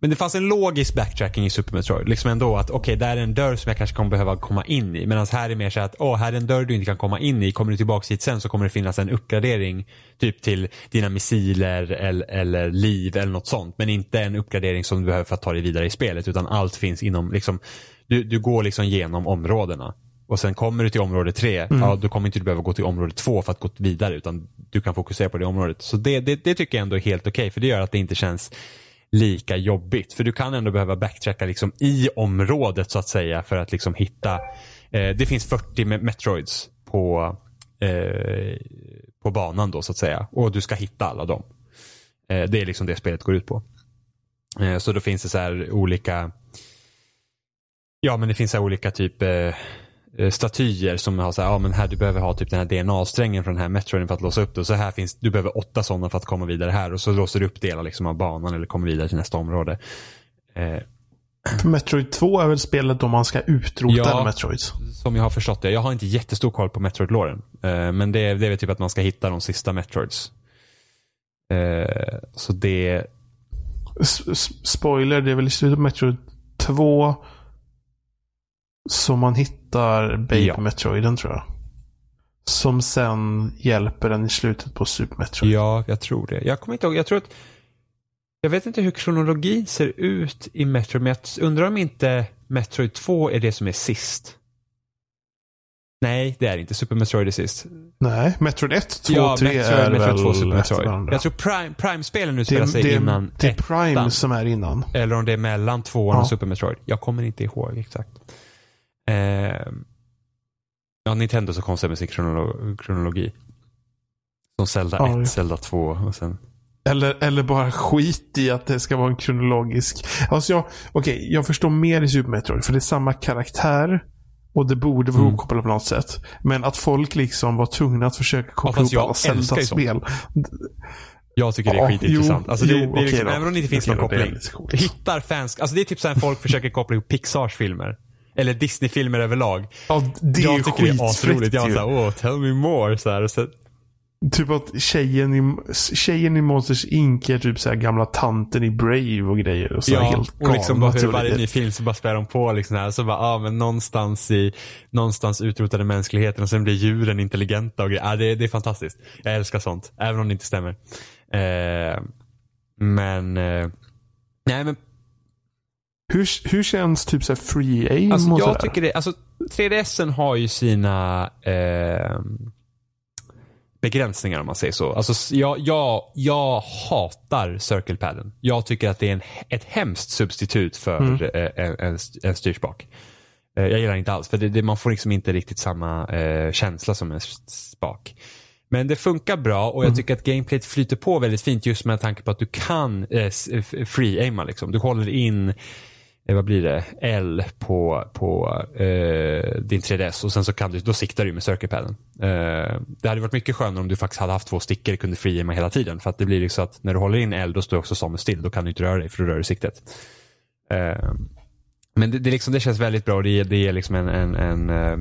men det fanns en logisk backtracking i Super Metroid. Liksom ändå att okej, där är en dörr som jag kanske kommer behöva komma in i. Medan här är mer så att, åh, här är en dörr du inte kan komma in i. Kommer du tillbaka hit sen så kommer det finnas en uppgradering. Typ till dina missiler eller, eller liv eller något sånt. Men inte en uppgradering som du behöver för att ta dig vidare i spelet. Utan allt finns inom, liksom, du, du går liksom genom områdena. Och sen kommer du till område tre, ja då kommer inte du behöva gå till område två för att gå vidare. Utan du kan fokusera på det området. Så det, det, det tycker jag ändå är helt okej. för det gör att det inte känns lika jobbigt. För du kan ändå behöva backtracka liksom i området så att säga för att liksom hitta. Eh, det finns 40 Metroids på, eh, på banan då så att säga. Och du ska hitta alla dem. Eh, det är liksom det spelet går ut på. Eh, så då finns det så här olika Ja men det finns så här olika typ eh, statyer som har så här, ja men här du behöver ha typ den här DNA-strängen från den här Metroiden för att låsa upp det. Och så här finns, du behöver åtta sådana för att komma vidare här. Och så låser du upp delar liksom av banan eller kommer vidare till nästa område. Eh, Metroid 2 är väl spelet då man ska utrota Ja. alla Metroids? som jag har förstått det. Jag har inte jättestor koll på Metroid-låren. Eh, men det, är- det är väl typ att man ska hitta de sista Metroids. Eh, så det, s- spoiler, det är väl i slutet av Metroid 2 som man hittar Baby Ja. Metroiden tror jag. Som sen hjälper en i slutet på Super Metroid. ja, jag tror det. Jag kommer inte ihåg, jag tror att jag vet inte hur kronologin ser ut i Metroid, men jag undrar om inte Metroid 2 är det som är sist. Nej, det är inte. Super Metroid är sist. Nej, Metroid 1, 2, ja, 3 Metroid, är Metroid väl 2 Super efter Metroid. Jag tror Prime, Prime-spelen utspelar sig det, innan det är ettan. Prime som är innan. Eller om det är mellan tvåan Ja. och Super Metroid. Jag kommer inte ihåg exakt. Eh, ja, Nintendo så konstigt med sin kronolo- kronologi. Som Zelda Ja, 1, ja. Zelda 2 och sen... Eller, eller bara skit i att det ska vara en kronologisk. Alltså jag, okej, jag förstår mer i Super Metroid. För det är samma karaktär. Och det borde vara Mm. ihopkopplat på något sätt. Men att folk liksom var tvungna att försöka koppla fast ihop alla Zelda-spel. Jag tycker det är Ja, skitintressant. jo, alltså det, jo, det är liksom, även om det inte finns någon koppling. hittar fans, alltså det är typ så här folk försöker koppla ihop Pixars filmer. Eller Disney-filmer överlag. Ja, det jag tycker det är asroligt. Jag var såhär, åh, tell me more. Så här, så, Typ att tjejen i, tjejen i Monsters Inc är typ så gamla tanten i Brave och grejer. Och så ja, helt och liksom bara hur varje ny film så bara spelar de på liksom här. Så bara, ja men någonstans i, någonstans utrotade mänskligheten och sen blir djuren intelligenta och grejer. Ja, det, det är fantastiskt. Jag älskar sånt. Även om det inte stämmer. Eh, men, eh, nej men Hur, hur känns typ så free aim Alltså, och jag tycker det, alltså 3DSen har ju sina eh, begränsningar om man säger så. Alltså, jag, jag, jag hatar circlepaden. Jag tycker att det är en, ett hemskt substitut för Mm. eh, en, en, en styrspak. Eh, jag gillar inte alls, för det, det, man får liksom inte riktigt samma eh, känsla som en spak. Men det funkar bra och jag Mm. tycker att gameplayet flyter på väldigt fint just med tanke på att du kan eh, free-aima. Liksom. Du håller in Eh, vad blir det, L på, på eh, din 3DS och sen så kan du, då siktar du med circuitpaden. Eh, det hade varit mycket skönare om du faktiskt hade haft två stickor och kunde frigema hela tiden. För att det blir ju så att när du håller in L då står också Samus still. Då kan du inte röra dig för då rör du siktet. Eh, men det, det, liksom, det känns väldigt bra och det, ger- det ger liksom en, en, en eh,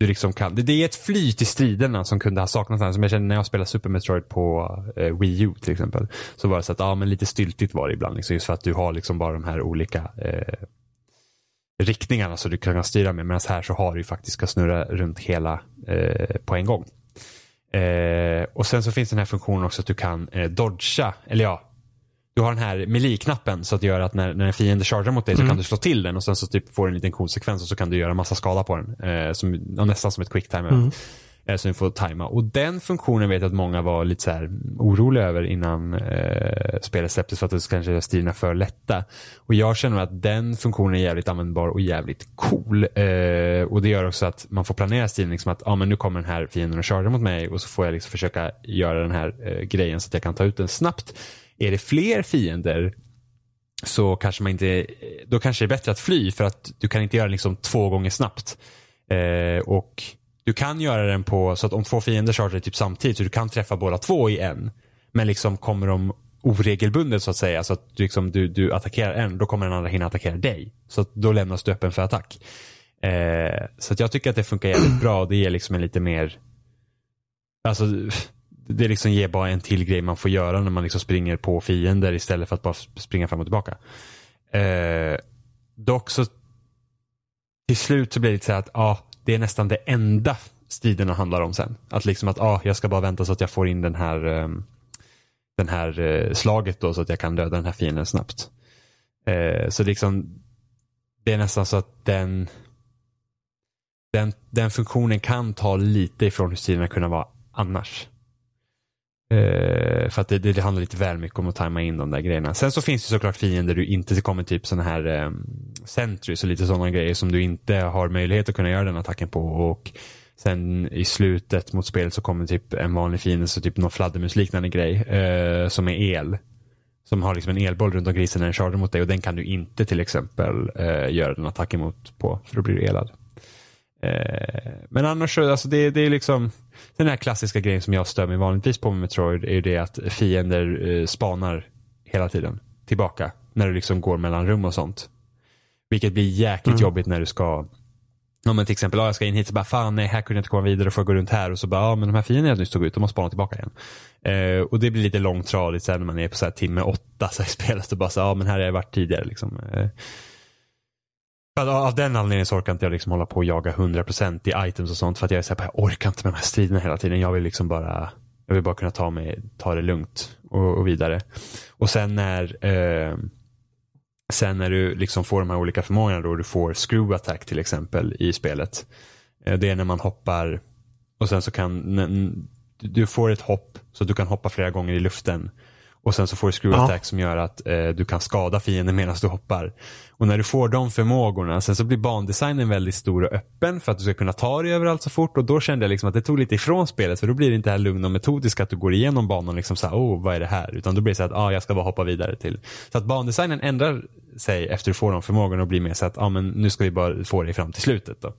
du liksom kan, det, det är ett flyt i striderna som kunde ha saknats här. Som jag kände när jag spelade Super Metroid på eh, Wii U till exempel. Så var det så att, ja men lite styltigt var det ibland. Liksom, just för att du har liksom bara de här olika eh, riktningarna så du kan styra med. Medan här så har du ju faktiskt ska snurra runt hela eh, på en gång. Eh, och sen så finns den här funktionen också att du kan eh, dodga, eller ja, du har den här melee-knappen så att det gör att när, när en fiende chargear mot dig så Mm. kan du slå till den och sen så typ får du en liten cool sekvens och så kan du göra massa skada på den. Eh, som, nästan som ett quick time event. Eh, så du får tajma. Och den funktionen vet jag att många var lite så här oroliga över innan eh, spelet släpptes för att det kanske gör striderna för lätta. Och jag känner att den funktionen är jävligt användbar och jävligt cool. Eh, och det gör också att man får planera striden liksom att ah, men nu kommer den här fienden och chargear mot mig och så får jag liksom försöka göra den här eh, grejen så att jag kan ta ut den snabbt. Är det fler fiender så kanske man inte, då kanske det är bättre att fly för att du kan inte göra liksom två gånger snabbt. Eh, och du kan göra den på så att om två fiender chargear typ samtidigt så du kan träffa båda två i en. Men liksom kommer de oregelbundet så att säga så att du, liksom, du, du attackerar en då kommer den andra hinna attackera dig. Så att då lämnas du öppen för attack. Eh, så att jag tycker att det funkar jävligt bra. och Det ger liksom en lite mer Alltså det liksom ger bara en till grej man får göra när man liksom springer på fiender istället för att bara springa fram och tillbaka. Eh, dock så till slut så blir det lite så att ja, det är nästan det enda striderna handlar om sen. Att liksom att ah, jag ska bara vänta så att jag får in den här um, den här uh, slaget då så att jag kan döda den här fienden snabbt. Eh, så liksom det är nästan så att den den, den funktionen kan ta lite ifrån hur striderna kunde vara annars. Eh, för att det, det, handlar lite väl mycket om att tajma in de där grejerna. Sen så finns det såklart fiender du inte kommer typ sådana här eh, sentries och lite sådana grejer som du inte har möjlighet att kunna göra den attacken på. Och sen i slutet mot spelet så kommer typ en vanlig fiende, så typ någon fladdermusliknande grej eh, som är el. Som har liksom en elboll runt omkring sig när den kör mot dig och den kan du inte till exempel eh, göra den attacken mot på för då blir du elad. Eh, men annars så, alltså det, det är liksom den här klassiska grejen som jag stör mig vanligtvis på med Metroid är ju det att fiender eh, spanar hela tiden tillbaka när du liksom går mellan rum och sånt. Vilket blir jäkligt Mm. jobbigt när du ska om man till exempel, ja, jag ska in hit så bara fan nej här kunde jag inte komma vidare och få gå runt här och så bara ja men de här fienderna jag nyss tog ut de har spanat tillbaka igen. Eh, och det blir lite långtradigt sen när man är på så här timme åtta så här i spelet och bara så ja men här har jag varit tidigare liksom. Eh, för av den anledningen så orkar inte jag liksom hålla på och jaga 100% i items och sånt för att jag är så här, jag orkar inte med de här striderna hela tiden. Jag vill liksom bara, jag vill bara kunna ta, mig, ta det lugnt och, och vidare. Och sen när eh, Sen när du liksom får de här olika förmågorna då du får screw attack till exempel i spelet. Eh, det är när man hoppar och sen så kan du får ett hopp så att du kan hoppa flera gånger i luften. Och sen så får du screw Ja. attack som gör att eh, du kan skada fienden medan du hoppar. Och när du får de förmågorna, sen så blir bandesignen väldigt stor och öppen för att du ska kunna ta dig överallt så fort. Och då kände jag liksom att det tog lite ifrån spelet. För då blir det inte det här lugna och metodiska att du går igenom banan liksom såhär, oh vad är det här? Utan då blir det så att, ah, jag ska bara hoppa vidare till. Så att bandesignen ändrar sig efter du får de förmågorna och blir mer så att, ah, men nu ska vi bara få dig fram till slutet då.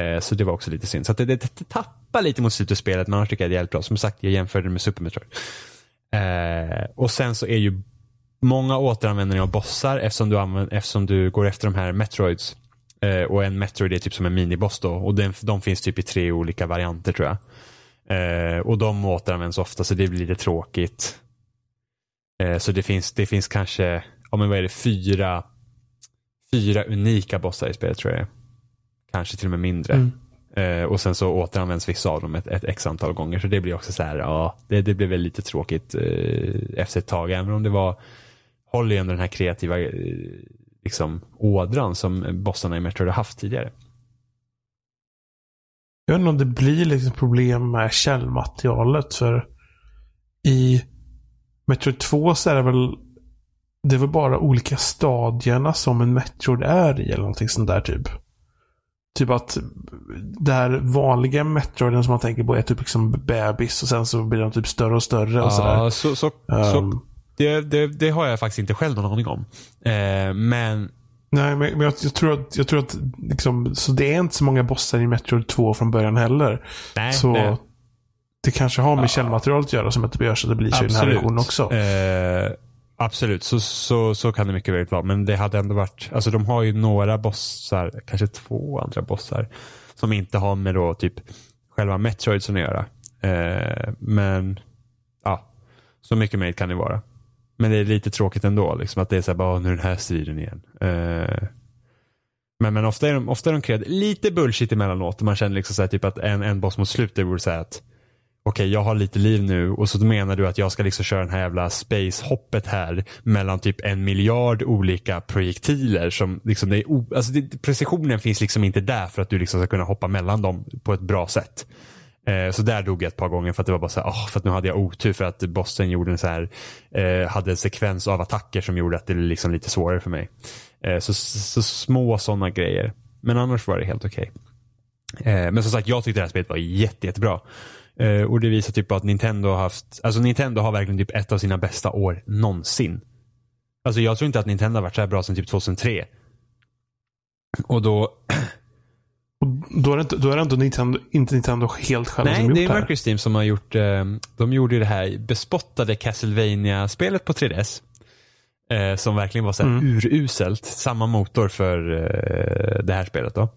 Eh, Så det var också lite synd. Så att det, det, det tappar lite mot slutet av spelet, men annars tycker jag det är jävligt bra. Som sagt, jag jämförde det med Super Metroid. Eh, och sen så är ju många återanvändningar av bossar eftersom du, använder, eftersom du går efter de här Metroids. Eh, och en Metroid är typ som en miniboss då. Och den, de finns typ i tre olika varianter tror jag. Eh, och de återanvänds ofta så det blir lite tråkigt. Eh, så det finns, det finns kanske, ja men vad är det, fyra, fyra unika bossar i spelet tror jag. Kanske till och med mindre. Mm. Eh, och sen så återanvänds vissa av dem ett, ett x antal gånger. Så det blir också så här, ja, det, det blir väl lite tråkigt eh, efter ett tag. Även om det var, håller ju ändå den här kreativa eh, liksom, ådran som bossarna i Metroid har haft tidigare. Jag undrar om det blir liksom problem med källmaterialet. För i Metroid 2 så är det väl det är väl bara olika stadierna som en Metroid är i eller någonting sånt där typ. Typ att det här vanliga Metroiden som man tänker på är typ liksom bebis och sen så blir de typ större och större och sådär. Ja, så, så, så, Ehm, det, det, det har jag faktiskt inte själv någon aning om. Eh, men Nej, men, jag, jag tror att, jag tror att liksom, så det är inte så många bossar i Metroid 2 från början heller. nej, så nej. det kanske har med Ja. källmaterialet att göra som att det gör så att det blir så i den här versionen också. Eh, absolut, så, så, så kan det mycket väl vara. Men det hade ändå varit, alltså de har ju några bossar, kanske två andra bossar, Som inte har med då typ själva Metroidsen att göra. Eh, men ja, så mycket möjligt kan det vara. Men det är lite tråkigt ändå, liksom, att det är så här, bara, nu är den här striden igen. Eh, men, men ofta är de, ofta är de kreativa. Lite bullshit emellanåt. Man känner liksom så här, typ att en, en boss mot slutet vore så här att okej, okay, jag har lite liv nu och så menar du att jag ska liksom köra den här jävla space-hoppet här mellan typ en miljard olika projektiler som liksom, det är o, alltså det, precisionen finns liksom inte där för att du liksom ska kunna hoppa mellan dem på ett bra sätt. Eh, så där dog jag ett par gånger för att det var bara så här, oh, för att nu hade jag otur för att bossen gjorde en så här, eh, hade en sekvens av attacker som gjorde att det blev liksom lite svårare för mig. Eh, så, så, små sådana grejer. Men annars var det helt okej. Okay. Eh, men som sagt, jag tyckte det här spelet var jätte, jättebra. Eh, och det visar typ på att Nintendo har haft, alltså Nintendo har verkligen typ ett av sina bästa år någonsin. Alltså jag tror inte att Nintendo har varit så här bra sedan typ 2003. Och då... Och då är det inte, då är det inte, Nintendo, inte Nintendo helt själva Nej, som gjort det är det här. Mercury Steam som har gjort, eh, de gjorde det här bespottade Castlevania-spelet på 3DS. Eh, som verkligen var så här Mm. uruselt. Samma motor för eh, det här spelet då.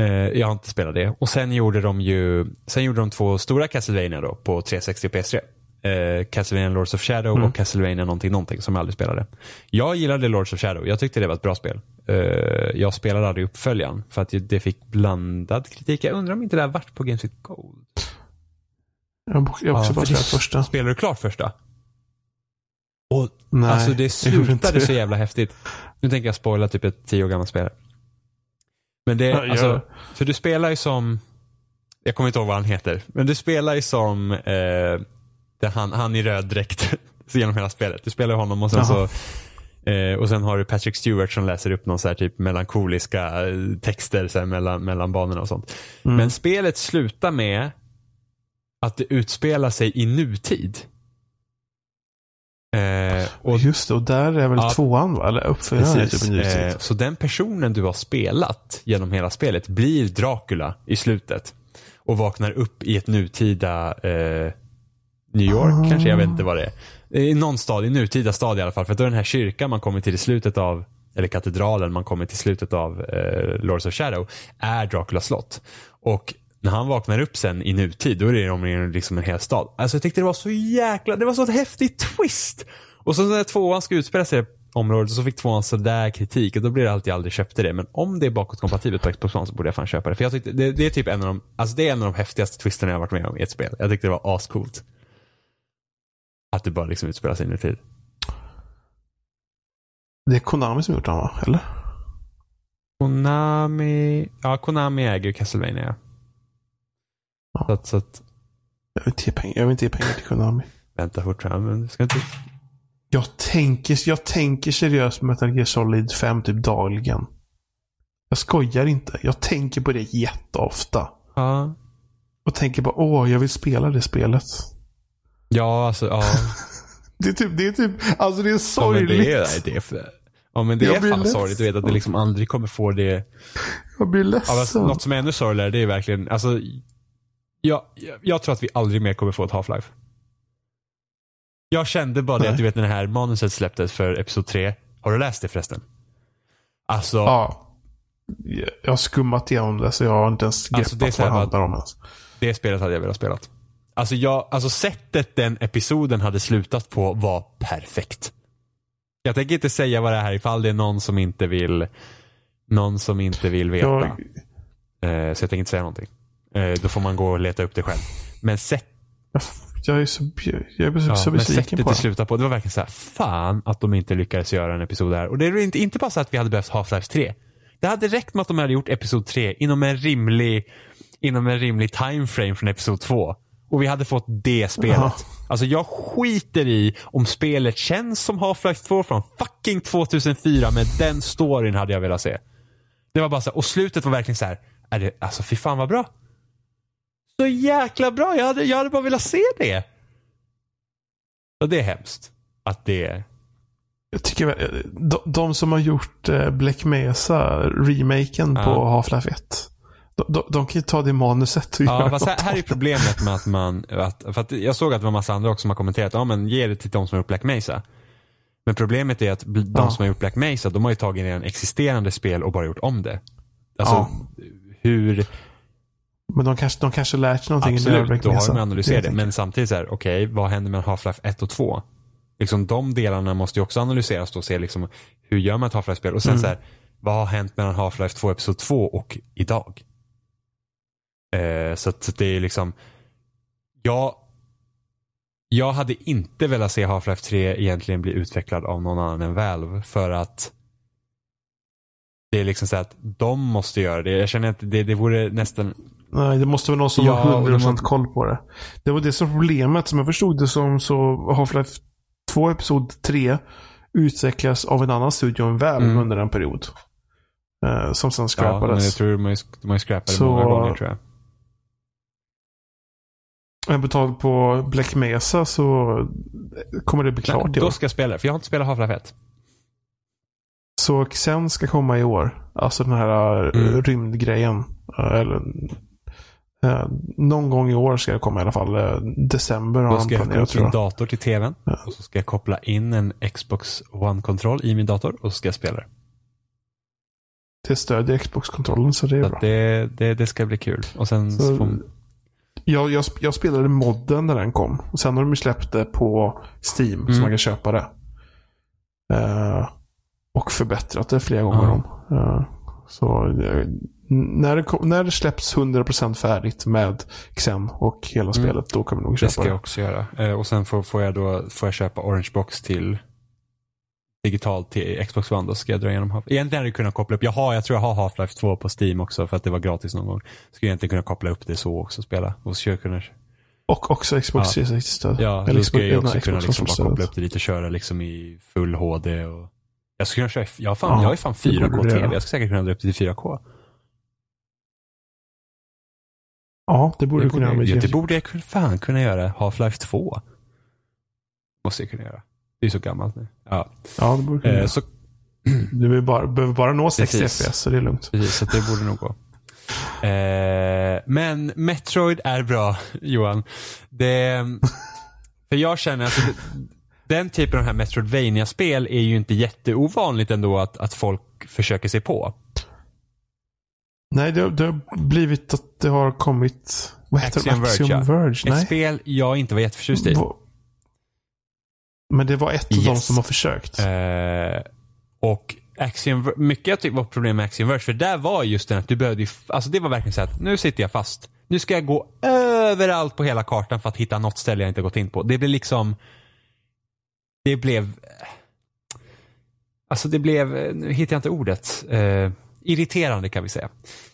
Eh, jag har inte spelat det. Och sen gjorde de ju, sen gjorde de två stora Castlevania då på 360 och PS3. Eh, Castlevania Lords of Shadow Mm. och Castlevania någonting, någonting som jag aldrig spelade. Jag gillade Lords of Shadow. Jag tyckte det var ett bra spel. Eh, jag spelade aldrig uppföljaren för att det fick blandad kritik. Jag undrar om inte det här varit på Games with Gold. Jag har har också Ja, bara spelat första. Spelar du klart första? Och, Nej, alltså det slutade så jävla häftigt. Nu tänker jag spoila typ ett tio år gammalt spel. Men det, Ja, alltså, för du spelar ju som, jag kommer inte ihåg vad han heter, men du spelar ju som eh, han, han i röd dräkt genom hela spelet. Du spelar honom och sen Jaha. så Eh, och sen har du Patrick Stewart som läser upp någon så här typ melankoliska eh, texter så mellan, mellan banorna och sånt. Mm. Men spelet slutar med att det utspelar sig i nutid. Eh, och Just det, och där är väl Ja. tvåan va? Eller uppföljaren Precis. typ Eh, så den personen du har spelat genom hela spelet blir Dracula i slutet. Och vaknar upp i ett nutida eh, New York Ah. kanske, jag vet inte vad det är. I någon stad, i nutida stad i alla fall. För då är den här kyrkan man kommer till i slutet av, eller katedralen man kommer till slutet av eh, Lords of Shadow, är Draculas slott. Och när han vaknar upp sen i nutid, då är det om liksom en hel stad. Alltså jag tyckte det var så jäkla, det var så ett häftigt twist. Och så när tvåan ska utspela sig området så fick tvåan sådär kritik och då blir det alltid jag aldrig köpte det. Men om det är bakåtkompatibelt på Xbox One så borde jag fan köpa det. För jag tyckte, det, det är typ en av de, alltså det är en av de häftigaste twisterna jag varit med om i ett spel. Jag tyckte det var ascoolt. Att det bara liksom utspelar sig i nutid. Det är Konami som gjort den va? Eller? Konami, ja Konami äger ju Castlevania ja. Ja. Så att, så att, Jag vill inte ge pengar, jag vill inte ge pengar till Konami. vänta fortfarande, men du ska inte... Jag tänker, jag tänker seriöst Metal Gear Solid 5 typ dagligen. Jag skojar inte. Jag tänker på det jätteofta. Ja. Och tänker bara åh, jag vill spela det spelet. Ja, alltså ja. Det är typ, det är typ, alltså det är ja men sorgligt. det är, det är, för, ja, men det Jag är fan sorgligt att veta att du liksom aldrig kommer få det. Jag blir Ja, ledsen. alltså, något som är ännu sorgligare det är verkligen, alltså. Jag, jag, tror att vi aldrig mer kommer få ett Half-Life. Jag kände bara det att du vet när det här manuset släpptes för Episod 3. Har du läst det förresten? Alltså, Ja. Jag har skummat igenom det så jag har inte ens Alltså, det greppat så vad det handlar om ens. det spelet hade jag velat spela. Alltså, jag, alltså sättet den episoden hade slutat på var perfekt. Jag tänker inte säga vad det är här ifall det är någon som inte vill någon som inte vill veta. Jag, Eh, så jag tänker inte säga någonting. Eh, då får man gå och leta upp det själv. Men, sätt, jag, är så, jag är så, ja, så men sättet på det det. slutade på, det var verkligen så här, fan att de inte lyckades göra en episod här. Och det är inte, inte bara så att vi hade behövt Half-Life 3. Det hade räckt med att de hade gjort episod 3 inom en rimlig, inom en rimlig timeframe från episod 2. Och vi hade fått det spelet. Ja. Alltså jag skiter i om spelet känns som Half-Life 2 från fucking 2004, men den storyn hade jag velat se. Det var bara så här, och slutet var verkligen så här, är det, alltså fy fan vad bra. Så jäkla bra, jag hade, jag hade bara velat se det. Och det är hemskt. Att det Jag tycker de, de som har gjort eh, Black Mesa, remaken Ja. på Half-Life 1. De, de, de kan ju ta det manuset och Ja, göra fast här, här är problemet med att man, att, för att jag såg att det var massa andra också som har kommenterat, ja men ge det till de som har gjort Black Mesa. Men problemet är att de Ja. som har gjort Black Mesa, de har ju tagit redan existerande spel och bara gjort om det. Alltså, Ja. hur, Men de kanske, de kanske lärt sig någonting i Absolut, då har de analyserat det. Jag Men samtidigt så här, okej, vad händer med Half-Life 1 och 2? Liksom de delarna måste ju också analyseras då och se liksom, hur gör man ett Half-Life-spel? Och sen Mm. så här, vad har hänt mellan Half-Life 2 Episod 2 och idag? Eh, så att det är liksom, jag, jag hade inte velat se Half-Life 3 egentligen bli utvecklad av någon annan än Valve för att det är liksom så att de måste göra det. Jag känner att det, det vore nästan Nej, det måste vara någon som Ja, har och de 100% har- koll på det. Det var det som problemet. Som jag förstod det som så Half-Life 2 Episod 3 utvecklas av en annan studio än Valve Mm. under en period. Eh, som sen Ja, men jag tror de har ju, de har ju scrappat det Så- många gånger tror jag. jag betalt på Black Mesa så kommer det bli klart i då år. ska jag spela för jag har inte spelat Half-Life 1. Så Xen ska komma i år. Alltså den här Mm. mm. rymdgrejen. Eh, Eller, eh, någon gång i år ska det komma i alla fall. Eh, december har Då han ska jag koppla planerat upp tror min jag. dator till tvn. Ja. Och så ska jag koppla in en Xbox One-kontroll i min dator och så ska jag spela det. Det stödjer Xbox-kontrollen så det är Så bra. det, det, det ska bli kul. Och sen Så- får, Jag, jag, jag spelade modden när den kom. Och sen har de ju släppt det på Steam så Mm. man kan köpa det. Eh, och förbättrat det flera gånger Ja. om. Eh, så när, det när det släpps 100% färdigt med Xen och hela spelet, då kommer jag nog Mm. det köpa ska jag också göra. Eh, och sen får, får jag då får jag köpa Orange Box till digitalt till Xbox One. Då ska jag dra igenom Half- Egentligen hade jag kunnat koppla upp. Jag, har, jag tror jag har Half-Life 2 på Steam också för att det var gratis någon gång. Skulle egentligen kunna koppla upp det så också och spela. Och så kunna, Och också Xbox Ja. 360-stöd. ja, Eller då ska jag Xbox- också kunna liksom bara koppla upp det lite och köra liksom i full HD. Och... Jag skulle kunna köra, jag fan, Ja, jag har ju fan det borde 4K du TV. göra. Jag skulle säkert kunna dra upp det till 4K. Ja, det borde det du kunna borde, med ja, det borde jag fan kunna göra. Half-Life 2. Måste jag kunna göra. Det är så gammalt nu. Ja. Ja, det borde du kunna Eh, så, Du behöver bara, behöver bara nå 60 Precis. FPS, så det är lugnt. precis, så det borde nog gå. Eh, men Metroid är bra, Johan. Det, för jag känner att det, den typen av här Metroidvania-spel är ju inte jätteovanligt ändå att, att folk försöker sig på. Nej, det, det har blivit att det har kommit... Vad heter Axiom det? Verge, Axiom ja. Verge? Ett Nej. spel jag inte var jätteförtjust i. Va- Men det var ett av de Yes. som har försökt. Eh, och Axiom, mycket jag tyckte var problem med Axiom Verge, för där var just den att du behövde ju, alltså det var verkligen så att nu sitter jag fast. Nu ska jag gå överallt på hela kartan för att hitta något ställe jag inte gått in på. Det blev liksom, det blev, alltså det blev, nu hittar jag inte ordet, eh, irriterande kan vi säga.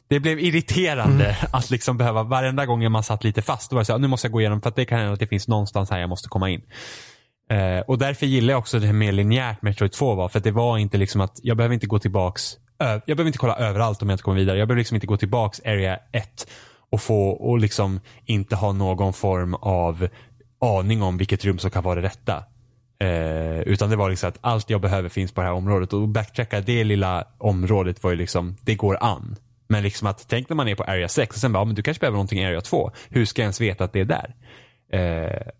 Det blev irriterande att liksom behöva, varenda gång man satt lite fast, då var det så här, nu måste jag gå igenom för att det kan hända att det finns någonstans här jag måste komma in. Eh, och därför gillar jag också det här mer linjärt Metroid 2 var. För det var inte liksom att jag behöver inte gå tillbaks. Jag behöver inte kolla överallt om jag inte kommer vidare. Jag behöver liksom inte gå tillbaks area 1 och få och liksom inte ha någon form av aning om vilket rum som kan vara det rätta. Eh, utan det var liksom att allt jag behöver finns på det här området och backtracka det lilla området var ju liksom, det går an. Men liksom att tänk när man är på area 6 och sen bara, ja, men du kanske behöver någonting i area 2. Hur ska jag ens veta att det är där? Eh,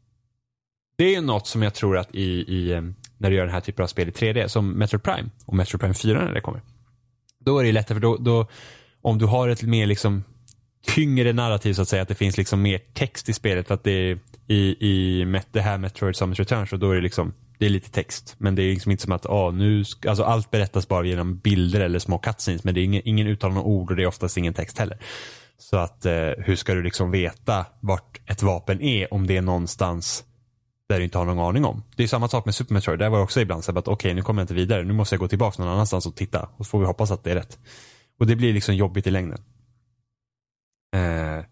det är ju något som jag tror att i, i eh, när du gör den här typen av spel i 3D, som Metro Prime och Metro Prime 4 när det kommer. Då är det lättare för då, då om du har ett mer liksom tyngre narrativ så att säga, att det finns liksom mer text i spelet för att det är i, i det här Metroid Summers Return så då är det liksom det är lite text. Men det är liksom inte som att ah, nu, alltså allt berättas bara genom bilder eller små cutscenes men det är ingen, ingen uttalande ord och det är oftast ingen text heller. Så att eh, hur ska du liksom veta vart ett vapen är om det är någonstans där du inte har någon aning om. Det är samma sak med Super Metroid. Där var det också ibland så att okej, nu kommer jag inte vidare. Nu måste jag gå tillbaka någon annanstans och titta. Och så får vi hoppas att det är rätt. Och det blir liksom jobbigt i längden. Eh,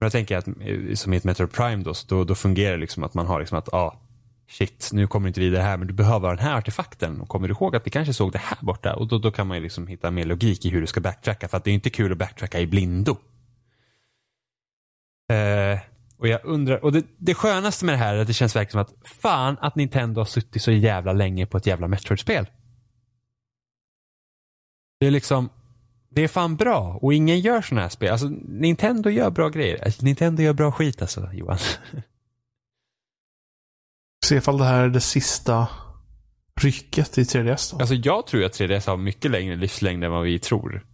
men jag tänker att eh, som i ett Metro Prime då, då, då fungerar det liksom att man har liksom att ah, shit, nu kommer du inte vidare här, men du behöver den här artefakten. Och kommer du ihåg att vi kanske såg det här borta? Och då, då kan man ju liksom hitta mer logik i hur du ska backtracka. För att det är inte kul att backtracka i blindo. Eh, och jag undrar, och det, det skönaste med det här är att det känns verkligen som att fan att Nintendo har suttit så jävla länge på ett jävla Metroid-spel. Det är liksom, det är fan bra och ingen gör sådana här spel. Alltså Nintendo gör bra grejer. Alltså, Nintendo gör bra skit alltså Johan. Se ifall det här är det sista rycket i 3DS då. Alltså jag tror att 3DS har mycket längre livslängd än vad vi tror.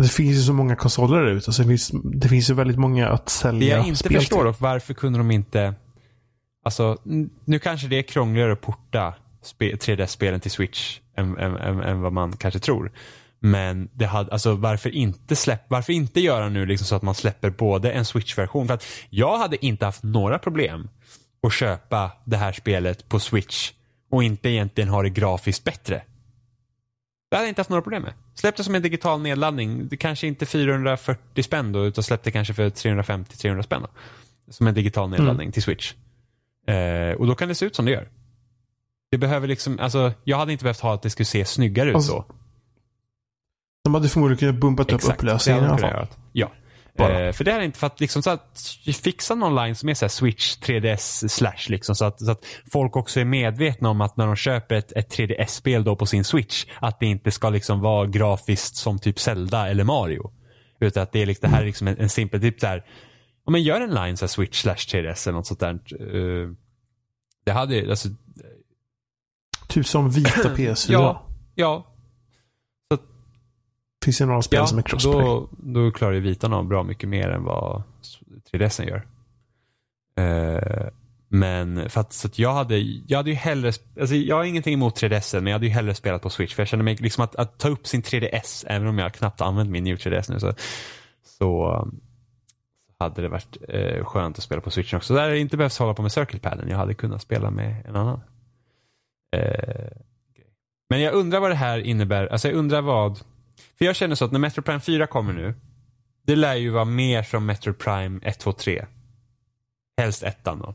Det finns ju så många konsoler där ute. Så det, finns, det finns ju väldigt många att sälja Det jag inte spel förstår till. dock, varför kunde de inte... Alltså, nu kanske det är krångligare att porta spe- 3DS-spelen till Switch än, än, än, än vad man kanske tror. Men det hade, alltså varför inte släpp, varför inte göra nu liksom så att man släpper både en Switch-version? För att jag hade inte haft några problem att köpa det här spelet på Switch och inte egentligen ha det grafiskt bättre. Det hade jag inte haft några problem med. Släpp det som en digital nedladdning. Det kanske inte 440 spänn då, utan släpp det kanske för 350-300 spänn. Då. Som en digital nedladdning till Switch. Eh, och då kan det se ut som det gör. Det behöver liksom, alltså, jag hade inte behövt ha att det skulle se snyggare ut Alltså, så. De hade förmodligen kunnat bumpat upp upplösningen i alla fall. Ja. Eh, för det är inte för att liksom så att fixa någon line som är så här Switch 3DS slash liksom så att, så att folk också är medvetna om att när de köper ett, ett 3DS-spel då på sin Switch att det inte ska liksom vara grafiskt som typ Zelda eller Mario. Utan att det är liksom, det här är liksom en, en simpel, typ där, om man gör en line så här Switch slash 3DS eller något sånt där. eh, det hade, alltså, Typ som vita PS4. ja, ja, Finns det några spel Ja, som är crossplay. då, då klarar ju vitan av bra mycket mer än vad 3DSen gör. Eh, men för att, så att jag hade, jag hade ju hellre, alltså jag har ingenting emot 3DSen men jag hade ju hellre spelat på Switch för jag känner mig liksom att, att ta upp sin 3DS även om jag knappt använt min New 3DS nu så, så um, hade det varit eh, skönt att spela på Switchen också. Så där hade jag inte behövt hålla på med Circle-paden. Jag hade kunnat spela med en annan. Eh, men jag undrar vad det här innebär. Alltså jag undrar vad för jag känner så att när Metro Prime 4 kommer nu. Det lär ju vara mer som Metro Prime 1, 2, 3. Helst ettan då.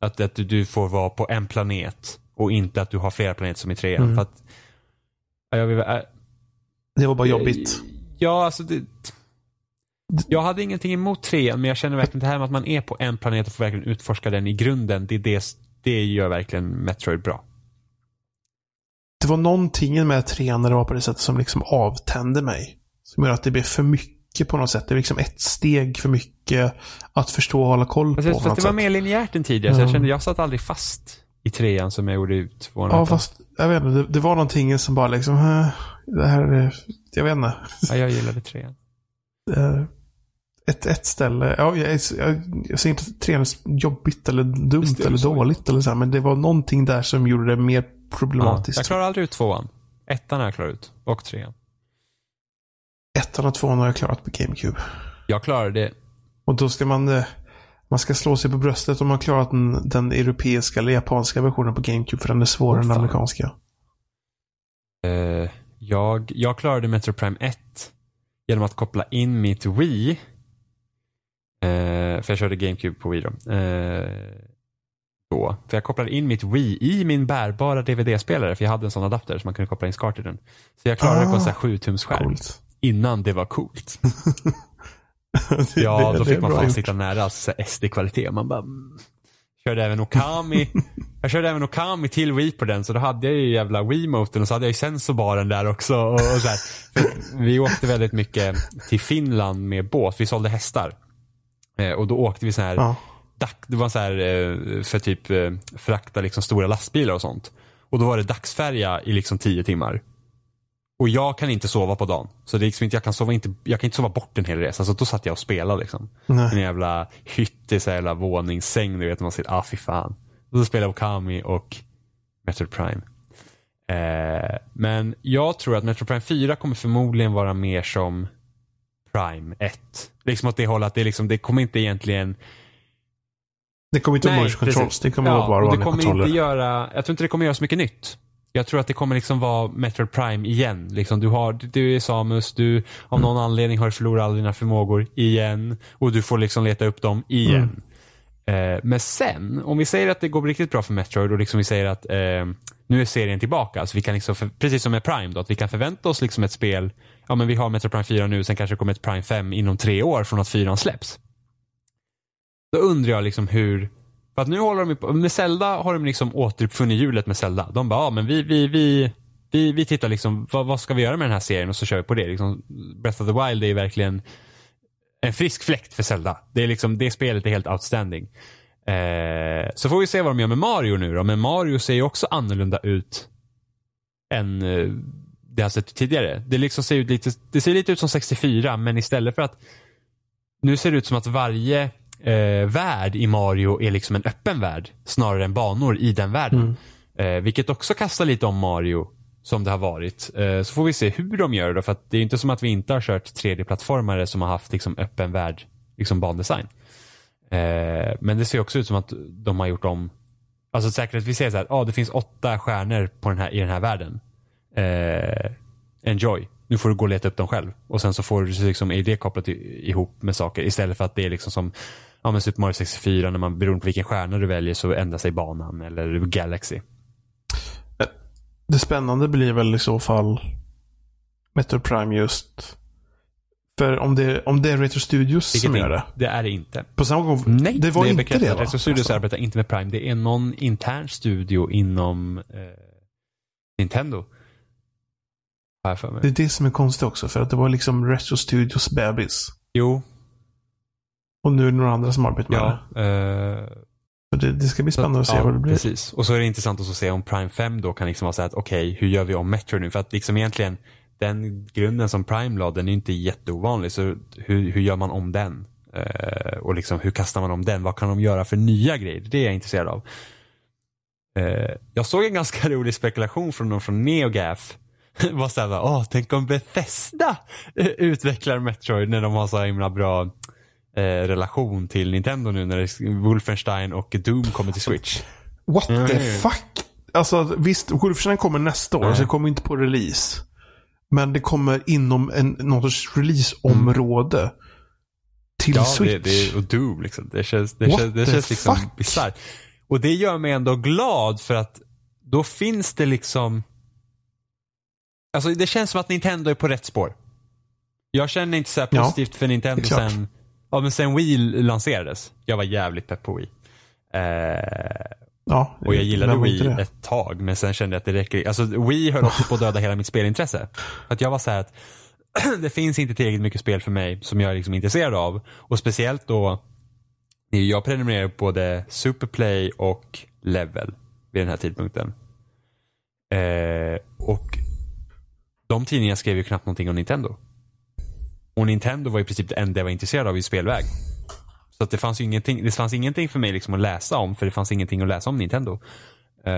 Att, att du, får vara på en planet och inte att du har flera planeter som i trean. Mm. För att, ja, jag vill, äh, Det var bara jobbigt. Ja, alltså det, Jag hade ingenting emot trean men jag känner verkligen det här med att man är på en planet och får verkligen utforska den i grunden. Det, det, det gör verkligen Metroid bra. Det var någonting med när det var på det sättet som liksom avtände mig. Som gör att det blev för mycket på något sätt. Det är liksom ett steg för mycket att förstå och hålla koll på. Fast, på fast något det var sätt. mer linjärt än tidigare så jag Mm. kände jag satt aldrig fast i trean som jag gjorde tvåan. Ja, fast jag vet inte. Det, det var någonting som bara liksom, det här är, jag vet inte. ja, jag gillade trean. Eh, Ett, ett ställe, ja, jag, jag, jag säger inte att trean är jobbigt eller dumt Visst eller dåligt eller så här, men det var någonting där som gjorde det mer Ja, problematiskt. jag klarar aldrig ut tvåan. Ettan har jag klarat ut. Och trean. Ettan och tvåan har jag klarat på GameCube. Jag klarade det. Och då ska man, eh, man ska slå sig på bröstet om man klarat den, den europeiska eller japanska versionen på GameCube för den är svårare Åh, än den amerikanska. Eh, jag, jag klarade Metro Prime 1 genom att koppla in mitt Wii. Eh, för jag körde GameCube på Wii då. Eh, då. För jag kopplade in mitt Wii i min bärbara DVD-spelare för jag hade en sån adapter som man kunde koppla in SCAR till den. Så jag klarade det på en sån här 7-tums skärm Coolt. innan det var coolt. Det- Ja, det- då fick man fan sitta nära alltså, SD-kvalitet. Man bara... mm. Körde även Okami. jag körde även Okami till Wii på den, så då hade jag ju jävla Wii-moten och så hade jag ju sensorbaren där också. Och, och så vi åkte väldigt mycket till Finland med båt. Vi sålde hästar. Eh, och då åkte vi så här, Ja. dack, det var så här eh, för typ eh, frakta liksom stora lastbilar och sånt. Och då var det dagsfärja i liksom tio timmar. Och jag kan inte sova på dagen. Så det är liksom inte, jag, kan sova inte, jag kan inte sova bort en hel resa. Så då satt jag och spelade liksom. Nej. En jävla hytt i så här jävla våningssäng. Du vet, man sitter, ah fy fan. Och så spelade jag Okami och Metro Prime. Eh, men jag tror att Metro Prime 4 kommer förmodligen vara mer som Prime 1. Liksom åt det hållet att det, liksom, det kommer inte egentligen Det kommer inte vara Nej, motion controls. Det kommer ja, vara vanliga kommer kontroller. inte göra, Jag tror inte det kommer göra så mycket nytt. Jag tror att det kommer liksom vara Metroid Prime igen. Liksom, du, har, du är Samus, du av någon anledning har förlorat alla dina förmågor igen. Och du får liksom leta upp dem igen. Eh, men sen, om vi säger att det går riktigt bra för Metroid och liksom vi säger att eh, nu är serien tillbaka. Så vi kan liksom, för, precis som med Prime då, att vi kan förvänta oss liksom ett spel. Ja men vi har Metro Prime 4 nu, sen kanske det kommer ett Prime 5 inom tre år från att 4 släpps. Då undrar jag liksom hur, för att nu håller de ju på, med Zelda har de liksom återuppfunnit hjulet med Zelda. De bara, ja men vi, vi, vi, vi, vi tittar liksom, vad, vad ska vi göra med den här serien och så kör vi på det. Liksom, Breath of the Wild är ju verkligen en frisk fläkt för Zelda. Det, är liksom, det spelet är helt outstanding. Eh, så får vi se vad de gör med Mario nu då. Men Mario ser ju också annorlunda ut än eh, det har sett ut tidigare. Det, liksom ser ut lite, det ser lite ut som 64 men istället för att nu ser det ut som att varje eh, värld i Mario är liksom en öppen värld snarare än banor i den världen. Eh, vilket också kastar lite om Mario som det har varit. Eh, så får vi se hur de gör det för att det är inte som att vi inte har kört 3D-plattformare som har haft liksom öppen värld, liksom bandesign. Eh, men det ser också ut som att de har gjort om, alltså säkert att vi säger så här, ah, det finns åtta stjärnor på den här, i den här världen. Eh, enjoy. Nu får du gå och leta upp dem själv. Och sen så får du liksom, är det kopplat ihop med saker istället för att det är liksom som ja, men Super Mario 64 när man beroende på vilken stjärna du väljer så ändrar sig banan eller Galaxy. Det spännande blir väl i så fall Metro Prime just. För om det, om det är Retro Studios Vilket som gör det. det är det inte. På samma gång. Nej, det var är inte det va? Retro Studios Alltså. arbetar inte med Prime. Det är någon intern studio inom eh, Nintendo. För mig. Det är det som är konstigt också. För att det var liksom Retro Studios bebis. Jo, Och nu är det några andra som arbetar med ja. det. eh, det. Det ska bli spännande att se ja, vad det blir. Precis. Och så är det intressant att se om Prime 5 då kan liksom vara så här att okej, hur gör vi om Metro nu? För att liksom egentligen den grunden som Prime la, den är inte jätteovanlig. Så hur, hur gör man om den? Eh, och liksom hur kastar man om den? Vad kan de göra för nya grejer? Det är jag intresserad av. Eh, jag såg en ganska rolig spekulation från någon från NeoGaf. var så här, bara, åh, tänk om Bethesda eh, utvecklar Metroid när de har så himla bra eh, relation till Nintendo nu när Wolfenstein och Doom kommer till Switch. What Mm. the fuck? Alltså visst, Wolfenstein kommer nästa år. Nej. Så det kommer inte på release. Men det kommer inom en, någon sorts releaseområde. Till Ja, Switch. det, det, och Doom liksom. Det känns, det What känns, det the känns liksom fuck? bisarrt. Och det gör mig ändå glad för att då finns det liksom Alltså det känns som att Nintendo är på rätt spår. Jag känner inte så här Ja, positivt för Nintendo sen, ja, men sen Wii lanserades. Jag var jävligt pepp på Wii. Eh, ja, och jag gillade Wii ett tag men sen kände jag att det räcker. Alltså Wii höll också på att döda hela mitt spelintresse. Att jag var så här att det finns inte tillräckligt mycket spel för mig som jag är liksom intresserad av. Och speciellt då, jag prenumererar på både Superplay och Level vid den här tidpunkten. Eh, och de tidningarna skrev ju knappt någonting om Nintendo. Och Nintendo var i princip det enda jag var intresserad av i spelväg. Så att det fanns ju ingenting, det fanns ingenting för mig liksom att läsa om för det fanns ingenting att läsa om Nintendo. Eh,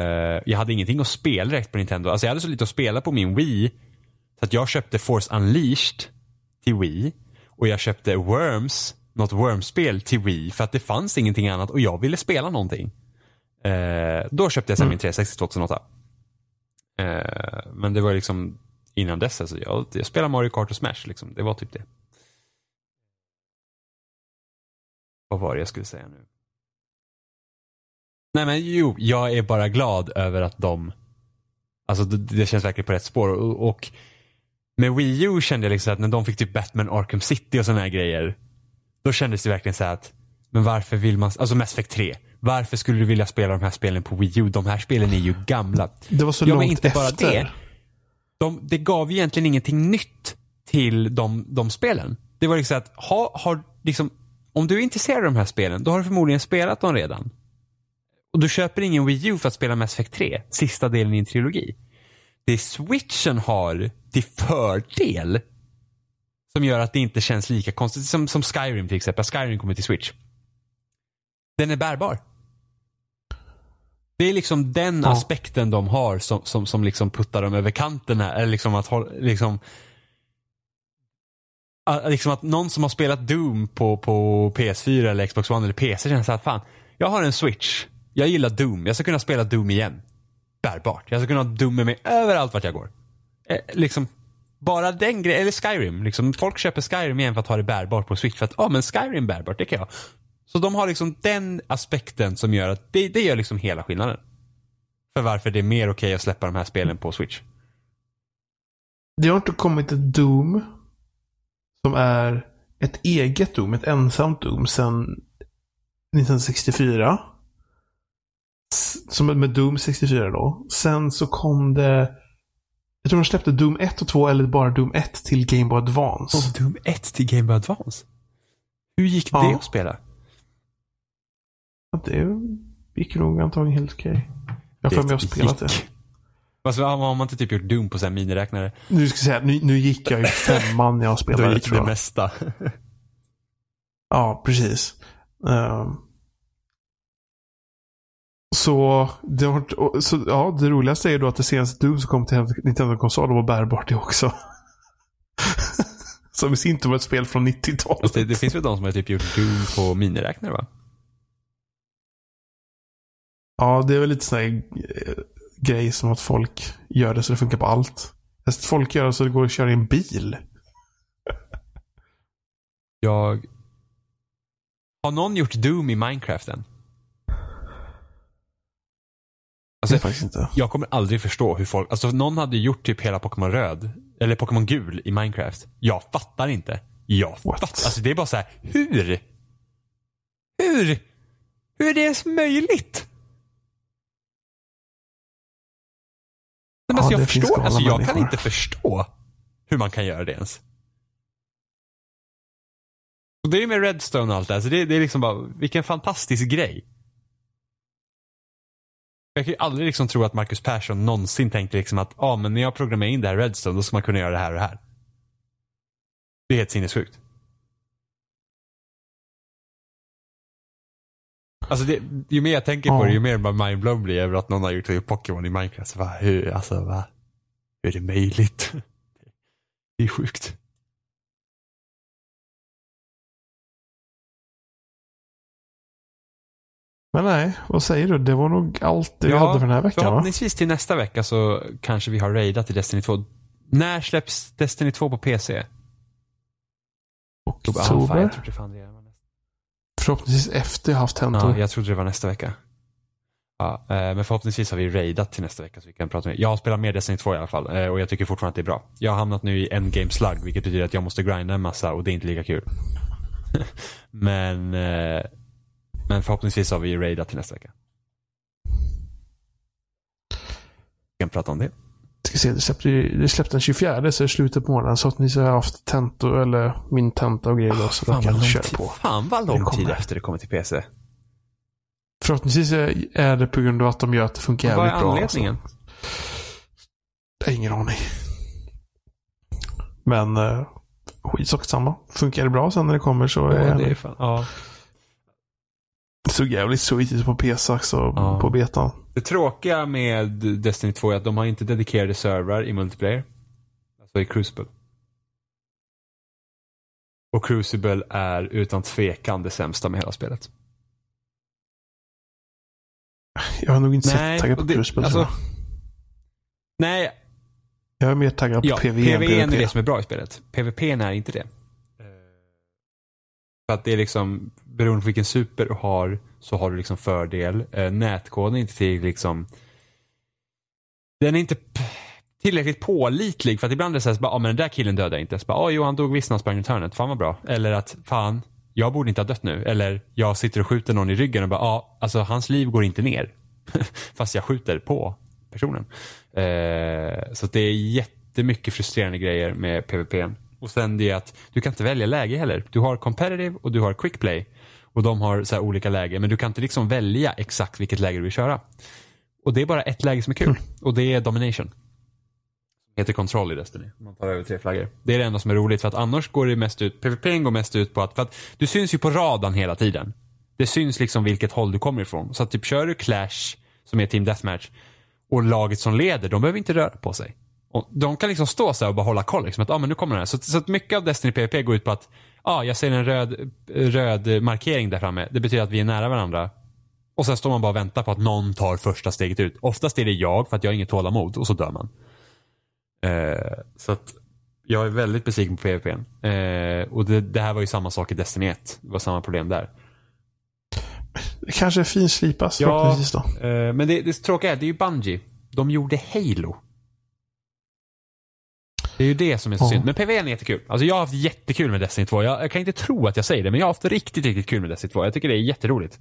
jag hade ingenting att spela direkt på Nintendo. Alltså jag hade så lite att spela på min Wii. Så att jag köpte Force Unleashed till Wii. Och jag köpte Worms, något Worms-spel till Wii. För att det fanns ingenting annat och jag ville spela någonting. Eh, då köpte jag sen min 360 2008. Eh, men det var liksom innan dess. Alltså jag, jag spelade Mario Kart och Smash. Liksom. Det var typ det. Vad var det jag skulle säga nu? Nej men jo, jag är bara glad över att de Alltså det, det känns verkligen på rätt spår och, och med Wii U kände jag liksom att när de fick typ Batman Arkham City och sådana här grejer Då kändes det verkligen så att Men varför vill man, alltså Mass Effect 3 Varför skulle du vilja spela de här spelen på Wii U? De här spelen är ju gamla. Det var så Ja, men långt inte bara efter. det. De, det gav ju egentligen ingenting nytt till de, de spelen. Det var liksom att, ha, har, liksom, om du är intresserad av de här spelen, då har du förmodligen spelat dem redan. Och du köper ingen Wii U för att spela Mass Effect 3, sista delen i en trilogi. Det switchen har till fördel, som gör att det inte känns lika konstigt, som, som Skyrim till exempel. Skyrim kommer till Switch. Den är bärbar. Det är liksom den Ja. aspekten de har som, som, som liksom puttar dem över kanten här. Eller liksom att liksom, Ah, liksom att någon som har spelat Doom på, på PS4 eller Xbox One eller PC känner så här, fan, jag har en switch. Jag gillar Doom. Jag ska kunna spela Doom igen. Bärbart. Jag ska kunna ha Doom med mig överallt vart jag går. Eh, liksom, bara den grejen, eller Skyrim. Liksom, folk köper Skyrim igen för att ha det bärbart på Switch. För att, ja ah, men Skyrim bärbart, det kan jag. Så de har liksom den aspekten som gör att, det, det gör liksom hela skillnaden. För varför det är mer okej att släppa de här spelen på Switch. Det har inte kommit ett Doom som är ett eget Doom, ett ensamt Doom sedan 1964. S- Som med Doom 64 då. Sen så kom det jag tror de släppte Doom 1 och 2 eller bara Doom 1 till Game Boy Advance. Och Doom 1 till Game Boy Advance. Hur gick Ja. det att spela? Ja, Det gick nog antagligen helt okej. Jag har för mig att ha spelat det. Fast har man inte typ gjort Doom på så här miniräknare? Nu ska jag säga, nu, nu gick jag ju femman när jag Då spelade gick tror det jag. mesta. Ja, precis. Ehm. så, det har, så, ja, det roligaste är då att det senaste Doom som kom till Nintendo-konsol var bärbart det också. som i sin tur var ett spel från 90-talet. Fast det, det finns väl de som har typ gjort Doom på miniräknare va? Ja, det är väl lite sån här eh, grej som att folk gör det så det funkar på allt. Att folk gör det så det går att köra i en bil. Jag... Har någon gjort Doom i Minecraft än? Alltså, inte. jag kommer aldrig förstå hur folk, alltså någon hade gjort typ hela Pokémon röd, eller Pokémon gul i Minecraft. Jag fattar inte. Jag What? fattar, alltså det är bara så här, hur? Hur? Hur är det ens möjligt? Men Ja, alltså jag förstår, alltså jag kan människor. inte förstå hur man kan göra det ens. Och det är med Redstone och allt det här, så det, det är liksom bara, vilken fantastisk grej. Jag kan ju aldrig liksom tro att Marcus Persson någonsin tänkte liksom att, ja ah, men när jag programmerar in det här Redstone, då ska man kunna göra det här och det här. Det är helt sinnessjukt. Alltså det, ju mer jag tänker på Ja. det, ju mer mindblown blir jag över att någon har gjort Pokémon i Minecraft. Så bara, hur, alltså, va? Hur är det möjligt? Det är sjukt. Men nej, vad säger du? Det var nog allt vi hade för den här veckan va? Förhoppningsvis till nästa vecka så kanske vi har raidat till Destiny 2. När släpps Destiny 2 på PC? Oktober? trodde fan det var nästa. Förhoppningsvis efter jag haft tentor. Ja, jag trodde det var nästa vecka. Ja, eh, men förhoppningsvis har vi raidat till nästa vecka så vi kan prata med. Jag har spelat mer Destiny 2 i alla fall eh, och jag tycker fortfarande att det är bra. Jag har hamnat nu i endgame slug vilket betyder att jag måste grinda en massa och det är inte lika kul. men, eh, men förhoppningsvis har vi raidat till nästa vecka. Vi kan prata om det. Ska se, det släppte, det släppte den 24 så i slutet på månaden. Så att ni har haft tentor, eller min tenta och grejer då. Så Fan kan vad, köra på. fan vad lång tid efter det kommer till PC. Förhoppningsvis är är det på grund av att de gör att det funkar Vad är jävligt bra. anledningen? Alltså. Jag har ingen aning. Men uh, skitsak samma. Funkar det bra sen när det kommer så Ja, är det är det fan, ja. Såg jävligt sweet ut på PC också Ja. på betan. Det tråkiga med Destiny 2 är att de har inte dedikerade servrar i multiplayer. Alltså i Crucible. Och Crucible är utan tvekan det sämsta med hela spelet. Jag har nog inte Nej, sett taggad på och det- Crucible. alltså-. Nej, jag är mer taggad på ja, PvE än PvE är PvP. det som är bra i spelet. PvP är inte det. För att det är liksom, beroende på vilken super du har, så har du liksom fördel. Eh, nätkoden är inte till liksom, den är inte tillräckligt pålitlig för att ibland är det så här, så ah, men den där killen dödade jag inte. Så bara, ah, jo han dog visst när han sprang runt hörnet, fan vad bra. Eller att, fan, jag borde inte ha dött nu. Eller jag sitter och skjuter någon i ryggen och bara, ja, ah, alltså hans liv går inte ner. Fast jag skjuter på personen. Eh, så att det är jättemycket frustrerande grejer med PVP. Och sen det att du kan inte välja läge heller. Du har competitive och du har quick play. Och de har så olika lägen men du kan inte liksom välja exakt vilket läge du vill köra. Och det är bara ett läge som är kul. Och det är domination. Heter kontroll i Destiny. Man tar över tre flaggor. Det är det enda som är roligt för att annars går det mest ut, PVP går mest ut på att, för att du syns ju på radarn hela tiden. Det syns liksom vilket håll du kommer ifrån. Så att typ kör du Clash, som är Team Deathmatch, och laget som leder, de behöver inte röra på sig. Och de kan liksom stå så här och bara hålla koll. Liksom, att ah, men nu kommer den här. Så, så att mycket av Destiny PVP går ut på att ah, jag ser en röd, röd markering där framme. Det betyder att vi är nära varandra. Och sen står man bara och väntar på att någon tar första steget ut. Oftast är det jag för att jag har inget tålamod och så dör man. Eh, så att jag är väldigt besviken på PVP. Eh, och det, det här var ju samma sak i Destiny 1. Det var samma problem där. Det kanske är finslipas Ja, förhoppningsvis då. eh, men det, det tråkiga är, det är ju Bungie. De gjorde Halo. Det är ju det som är så Ja. synd. Men PVE är jättekul. Alltså jag har haft jättekul med Destiny 2. Jag, jag kan inte tro att jag säger det, men jag har haft riktigt, riktigt kul med Destiny 2. Jag tycker det är jätteroligt.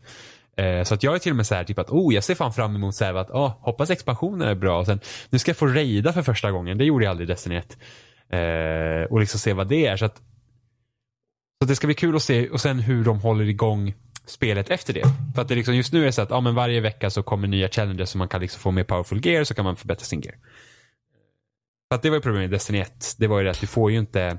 Eh, så att jag är till och med så här typ att, oh, jag ser fan fram emot så här att, oh, hoppas expansionen är bra. Och sen, nu ska jag få raida för första gången. Det gjorde jag aldrig i Destiny 1. Eh, och liksom se vad det är. Så att, så det ska bli kul att se och sen hur de håller igång spelet efter det. För att det liksom just nu är det så att ja, men varje vecka så kommer nya challenges så man kan liksom få mer powerful gear så kan man förbättra sin gear. För att det var ju problemet i Destiny 1. Det var ju det att du får ju inte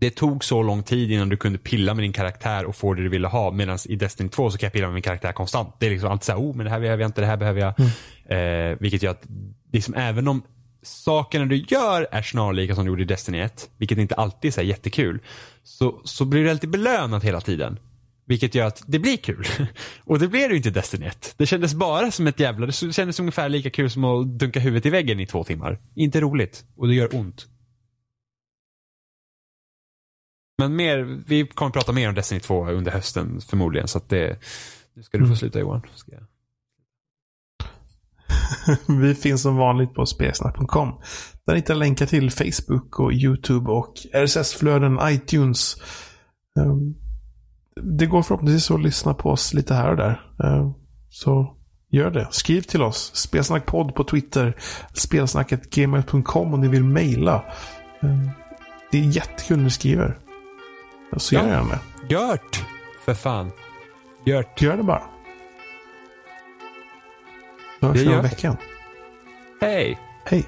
det tog så lång tid innan du kunde pilla med din karaktär och få det du ville ha. Medan i Destiny 2 så kan jag pilla med min karaktär konstant. Det är liksom alltid såhär, oh men det här behöver jag inte, det här behöver jag. Mm. Eh, vilket gör att, liksom, även om sakerna du gör är snarlika som du gjorde i Destiny 1, vilket inte alltid är så jättekul, så, så blir du alltid belönad hela tiden. Vilket gör att det blir kul. Och det blev det ju inte i Destiny 1. Det kändes bara som ett jävla, det kändes ungefär lika kul som att dunka huvudet i väggen i två timmar. Inte roligt. Och det gör ont. Men mer, vi kommer prata mer om Destiny 2 under hösten förmodligen. Så att det, nu ska du få mm. sluta Johan. Ska jag... vi finns som vanligt på spelsnack.com. Där hittar länkar till Facebook och YouTube och RSS-flöden, iTunes. Ehm, det går förhoppningsvis att lyssna på oss lite här och där. Ehm, så gör det. Skriv till oss. Spelsnackpodd på Twitter. Spelsnacket gmail.com om ni vill mejla. Ehm, det är jättekul när ni skriver. Så gör jag det. Gört! För fan. Gört. Gör det bara. Så hörs vi om veckan. Hej. Hej.